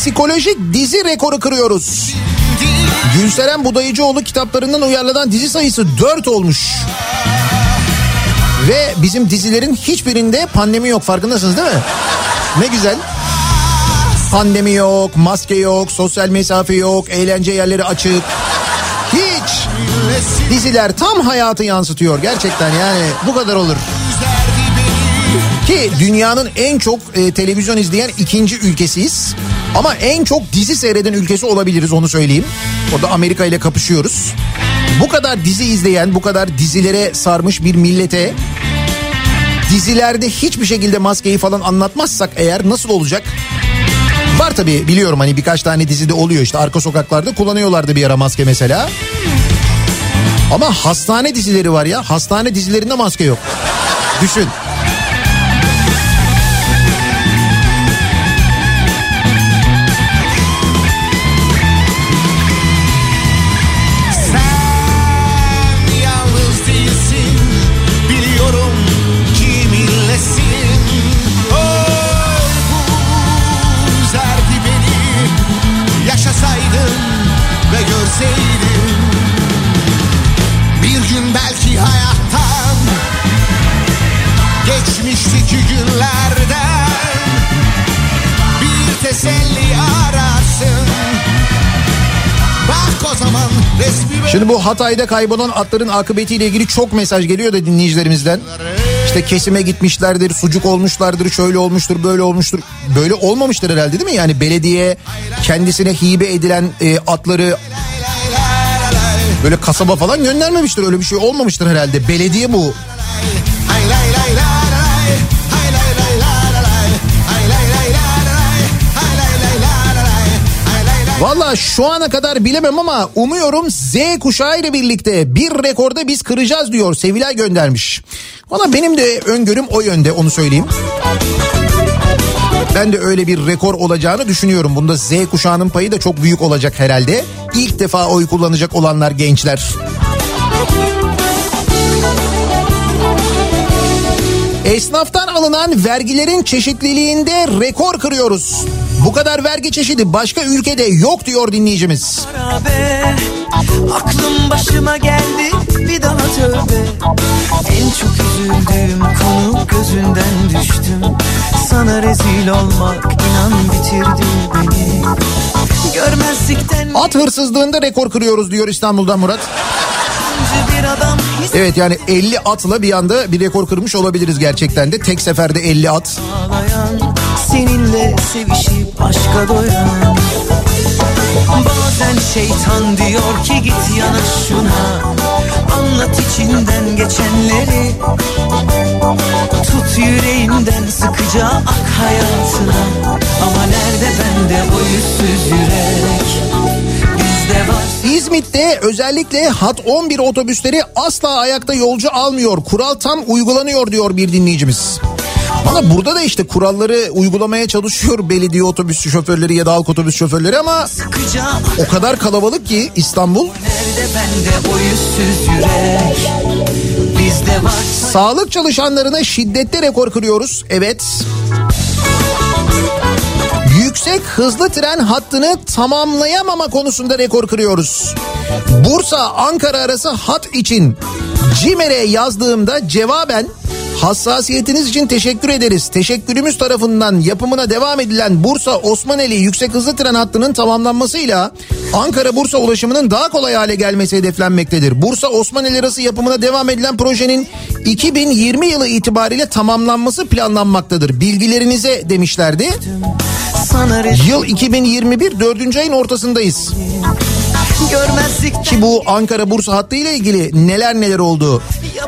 Psikolojik dizi rekoru kırıyoruz. Gülseren Budayıcıoğlu kitaplarından uyarlanan dizi sayısı 4 olmuş. Ve bizim dizilerin hiçbirinde pandemi yok farkındasınız değil mi? Ne güzel. Pandemi yok, maske yok, sosyal mesafe yok, eğlence yerleri açık. Hiç. Diziler tam hayatı yansıtıyor gerçekten yani bu kadar olur. Ki dünyanın en çok e, televizyon izleyen ikinci ülkesiyiz. Ama en çok dizi seyreden ülkesi olabiliriz onu söyleyeyim. Orada Amerika ile kapışıyoruz. Bu kadar dizi izleyen, bu kadar dizilere sarmış bir millete dizilerde hiçbir şekilde maskeyi falan anlatmazsak eğer nasıl olacak? Var tabii biliyorum hani birkaç tane dizide oluyor işte arka sokaklarda kullanıyorlardı bir ara maske mesela. Ama hastane dizileri var ya hastane dizilerinde maske yok. Düşün. Şimdi bu Hatay'da kaybolan atların akıbetiyle ilgili çok mesaj geliyor da dinleyicilerimizden. İşte kesime gitmişlerdir, sucuk olmuşlardır, şöyle olmuştur, böyle olmuştur. Böyle olmamıştır herhalde değil mi? Yani belediye kendisine hibe edilen e, atları böyle kasaba falan göndermemiştir. Öyle bir şey olmamıştır herhalde. Belediye bu. Valla şu ana kadar bilemem ama umuyorum Z kuşağı ile birlikte bir rekorda biz kıracağız diyor. Sevilay göndermiş. Valla benim de öngörüm o yönde onu söyleyeyim. Ben de öyle bir rekor olacağını düşünüyorum. Bunda Z kuşağının payı da çok büyük olacak herhalde. İlk defa oy kullanacak olanlar gençler. Esnaftan alınan vergilerin çeşitliliğinde rekor kırıyoruz. Bu kadar vergi çeşidi başka ülkede yok diyor dinleyicimiz. Beraber aklım başıma geldi bir daha tövbe En çok üzüldüğüm konu gözünden düştüm Sana rezil olmak inan bitirdi beni Görmezlikten At hırsızlığında rekor kırıyoruz diyor İstanbul'dan Murat. Evet yani 50 atla bir anda bir rekor kırmış olabiliriz gerçekten de. Tek seferde 50 at. ağlayan Seninle sevişip aşka doyan Bazen şeytan diyor ki git yana şuna. Anlat içinden geçenleri. Tut yüreğinden sıkıca ak hayatına. Ama nerede bende o yüzsüz yürek? İzmit'te özellikle Hat 11 otobüsleri asla ayakta yolcu almıyor. Kural tam uygulanıyor diyor bir dinleyicimiz. Ama burada da işte kuralları uygulamaya çalışıyor belediye otobüs şoförleri ya da halk otobüs şoförleri ama o kadar kalabalık ki İstanbul. Sağlık çalışanlarına şiddette rekor kırıyoruz. Evet. Yüksek hızlı tren hattını tamamlayamama konusunda rekor kırıyoruz. Bursa Ankara arası hat için CİMER'e yazdığımda cevaben hassasiyetiniz için teşekkür ederiz. Teşekkürümüz tarafından yapımına devam edilen Bursa Osmaneli yüksek hızlı tren hattının tamamlanmasıyla Ankara Bursa ulaşımının daha kolay hale gelmesi hedeflenmektedir. Bursa Osmaneli arası yapımına devam edilen projenin 2020 yılı itibariyle tamamlanması planlanmaktadır. Bilgilerinize demişlerdi. Yıl 2021 4. ayın ortasındayız. Görmezlikten Ki bu Ankara Bursa hattı ile ilgili neler neler oldu.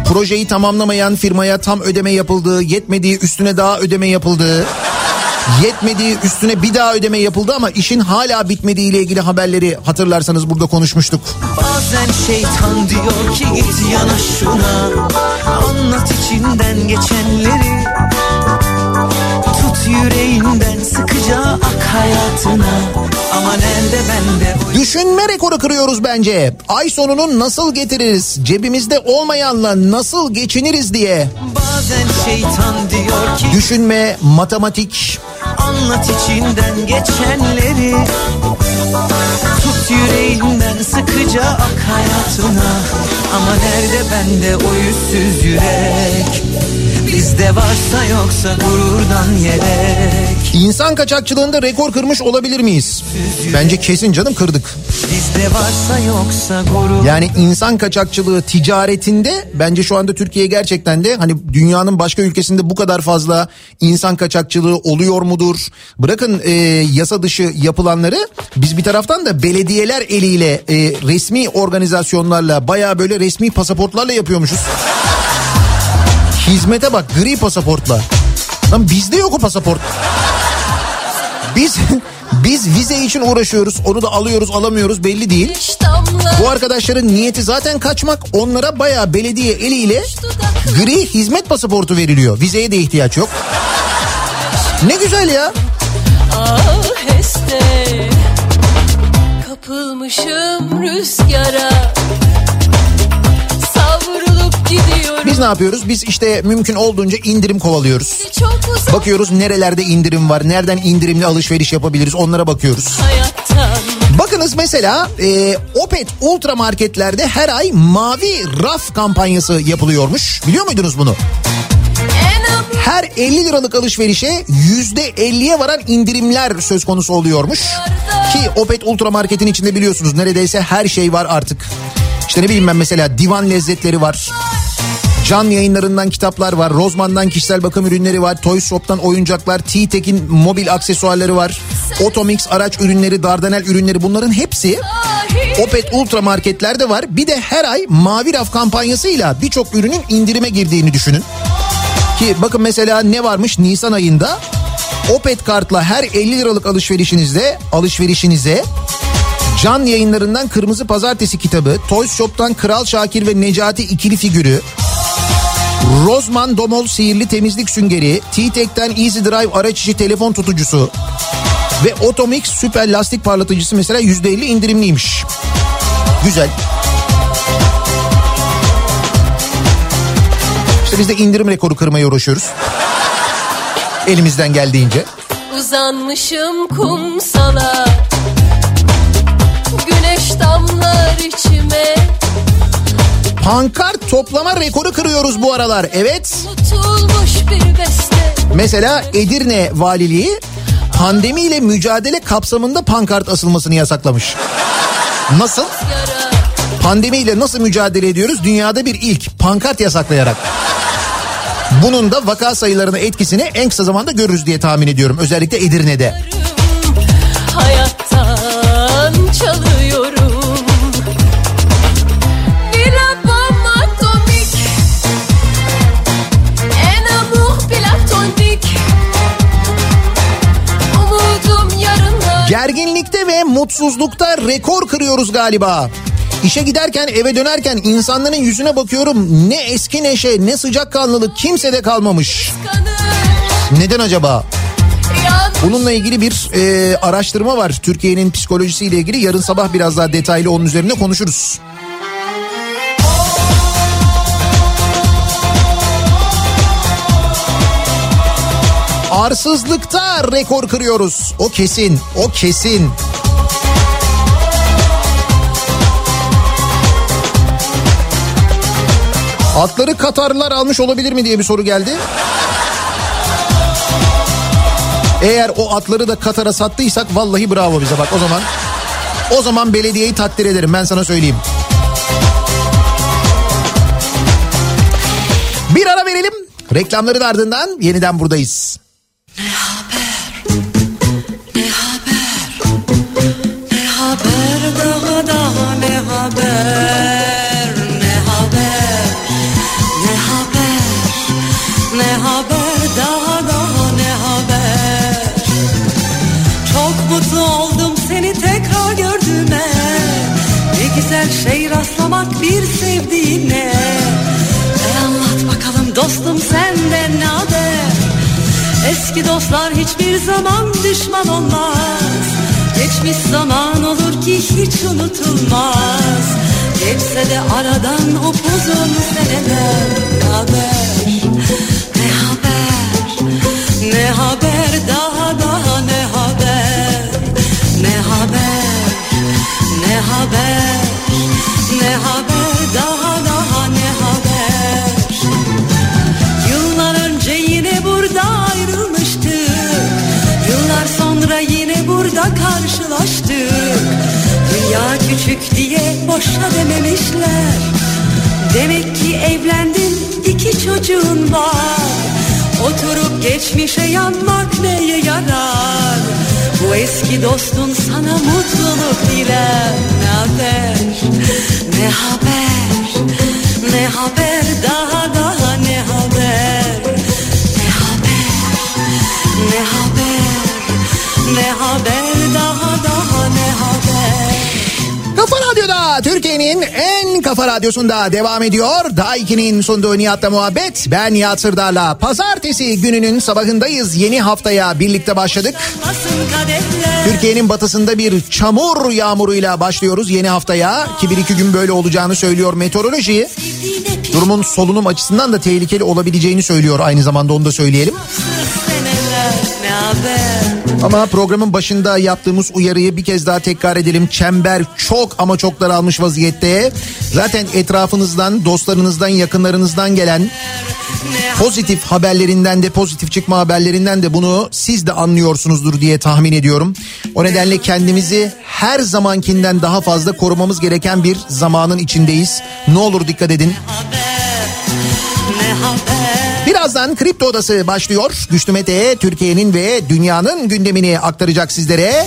Projeyi tamamlamayan firmaya tam ödeme yapıldı. Yetmediği üstüne daha ödeme yapıldı. Yetmediği üstüne bir daha ödeme yapıldı ama işin hala bitmediği ile ilgili haberleri hatırlarsanız burada konuşmuştuk. Bazen şeytan diyor ki git yana şuna Anlat içinden geçenleri yüreğinden sıkıca ak hayatına Ama nerede bende Düşünme rekoru kırıyoruz bence. Ay sonunu nasıl getiririz? Cebimizde olmayanla nasıl geçiniriz diye. Bazen şeytan diyor ki Düşünme, matematik, Anlat içinden geçenleri Tut yüreğinden sıkıca ak hayatına Ama nerede bende o yüzsüz yürek Bizde varsa yoksa gururdan yelek İnsan kaçakçılığında rekor kırmış olabilir miyiz? Bence kesin canım kırdık. Bizde varsa yoksa gurur Yani insan kaçakçılığı ticaretinde bence şu anda Türkiye gerçekten de hani dünyanın başka ülkesinde bu kadar fazla insan kaçakçılığı oluyor mudur? Bırakın e, yasa dışı yapılanları biz bir taraftan da belediyeler eliyle e, resmi organizasyonlarla baya böyle resmi pasaportlarla yapıyormuşuz. Hizmete bak gri pasaportla. Lan bizde yok o pasaport. Biz biz vize için uğraşıyoruz. Onu da alıyoruz alamıyoruz belli değil. Bu arkadaşların niyeti zaten kaçmak. Onlara bayağı belediye eliyle gri hizmet pasaportu veriliyor. Vizeye de ihtiyaç yok. Ne güzel ya. Ah heste Kapılmışım rüzgara Biz ne yapıyoruz? Biz işte mümkün olduğunca indirim kovalıyoruz. Bakıyoruz nerelerde indirim var, nereden indirimli alışveriş yapabiliriz onlara bakıyoruz. Bakınız mesela e, Opet Ultra marketlerde her ay mavi raf kampanyası yapılıyormuş. Biliyor muydunuz bunu? Her 50 liralık alışverişe %50'ye varan indirimler söz konusu oluyormuş. Ki Opet Ultra Market'in içinde biliyorsunuz neredeyse her şey var artık. İşte ne bileyim ben mesela divan lezzetleri var. Can yayınlarından kitaplar var. Rozman'dan kişisel bakım ürünleri var. Toy Shop'tan oyuncaklar. T-Tek'in mobil aksesuarları var. Otomix araç ürünleri, Dardanel ürünleri bunların hepsi Opet Ultra marketlerde var. Bir de her ay Mavi Raf kampanyasıyla birçok ürünün indirime girdiğini düşünün. Ki bakın mesela ne varmış Nisan ayında Opet kartla her 50 liralık alışverişinizde alışverişinize Can yayınlarından Kırmızı Pazartesi kitabı, Toys Shop'tan Kral Şakir ve Necati ikili figürü, Rozman Domol sihirli temizlik süngeri, T-Tek'ten Easy Drive araç içi telefon tutucusu ve Otomix süper lastik parlatıcısı mesela %50 indirimliymiş. Güzel. İşte biz de indirim rekoru kırmaya uğraşıyoruz. Elimizden geldiğince. Uzanmışım kumsala Güneş damlar içime Pankart toplama rekoru kırıyoruz bu aralar. Evet. Tutulmuş bir beste Mesela Edirne Valiliği pandemiyle mücadele kapsamında pankart asılmasını yasaklamış. Nasıl? Pandemiyle nasıl mücadele ediyoruz? Dünyada bir ilk pankart yasaklayarak. Bunun da vaka sayılarına etkisini en kısa zamanda görürüz diye tahmin ediyorum. Özellikle Edirne'de. Hayattan çalıyorum Gerginlikte ve mutsuzlukta rekor kırıyoruz galiba. İşe giderken eve dönerken insanların yüzüne bakıyorum ne eski neşe ne sıcakkanlılık kimsede kalmamış. Neden acaba? Bununla ilgili bir e, araştırma var. Türkiye'nin psikolojisiyle ilgili. Yarın sabah biraz daha detaylı onun üzerine konuşuruz. Arsızlıkta rekor kırıyoruz. O kesin, o kesin. Atları Katarlılar almış olabilir mi diye bir soru geldi. Eğer o atları da Katar'a sattıysak vallahi bravo bize bak o zaman. O zaman belediyeyi takdir ederim ben sana söyleyeyim. Bir ara verelim. Reklamların ardından yeniden buradayız. Ne haber daha daha ne haber sevdiğine. E anlat bakalım dostum senden ne haber? Eski dostlar hiçbir zaman düşman olmaz. Geçmiş zaman olur ki hiç unutulmaz. Geçse de aradan upuzun seneler. Ne haber, ne haber, ne haber? Daha daha ne haber? Ne haber, ne haber, ne haber Dünya küçük diye boşa dememişler. Demek ki evlendin iki çocuğun var. Oturup geçmişe yanmak neye yarar. Bu eski dostun sana mutluluk diler Ne haber, ne haber, ne haber Türkiye'nin en kafa radyosunda devam ediyor. Daha 2'nin sunduğu Nihat'la muhabbet. Ben Nihat Sırdar'la. Pazartesi gününün sabahındayız. Yeni haftaya birlikte başladık. Türkiye'nin batısında bir çamur yağmuruyla başlıyoruz yeni haftaya. Ki bir iki gün böyle olacağını söylüyor meteoroloji. Durumun solunum açısından da tehlikeli olabileceğini söylüyor aynı zamanda onu da söyleyelim. Ne haber Ama programın başında yaptığımız uyarıyı bir kez daha tekrar edelim. Çember çok ama çok daralmış vaziyette. Zaten etrafınızdan, dostlarınızdan, yakınlarınızdan gelen pozitif haberlerinden de pozitif çıkma haberlerinden de bunu siz de anlıyorsunuzdur diye tahmin ediyorum. O nedenle kendimizi her zamankinden daha fazla korumamız gereken bir zamanın içindeyiz. Ne olur dikkat edin. Birazdan Kripto Odası başlıyor. Güçlü Mete Türkiye'nin ve dünyanın gündemini aktaracak sizlere.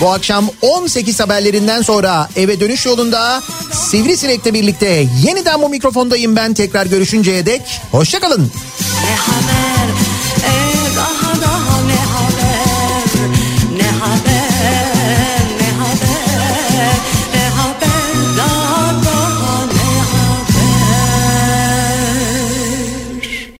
Bu akşam 18 haberlerinden sonra eve dönüş yolunda Sivrisinek'le birlikte yeniden bu mikrofondayım ben tekrar görüşünceye dek. Hoşçakalın. Ne haber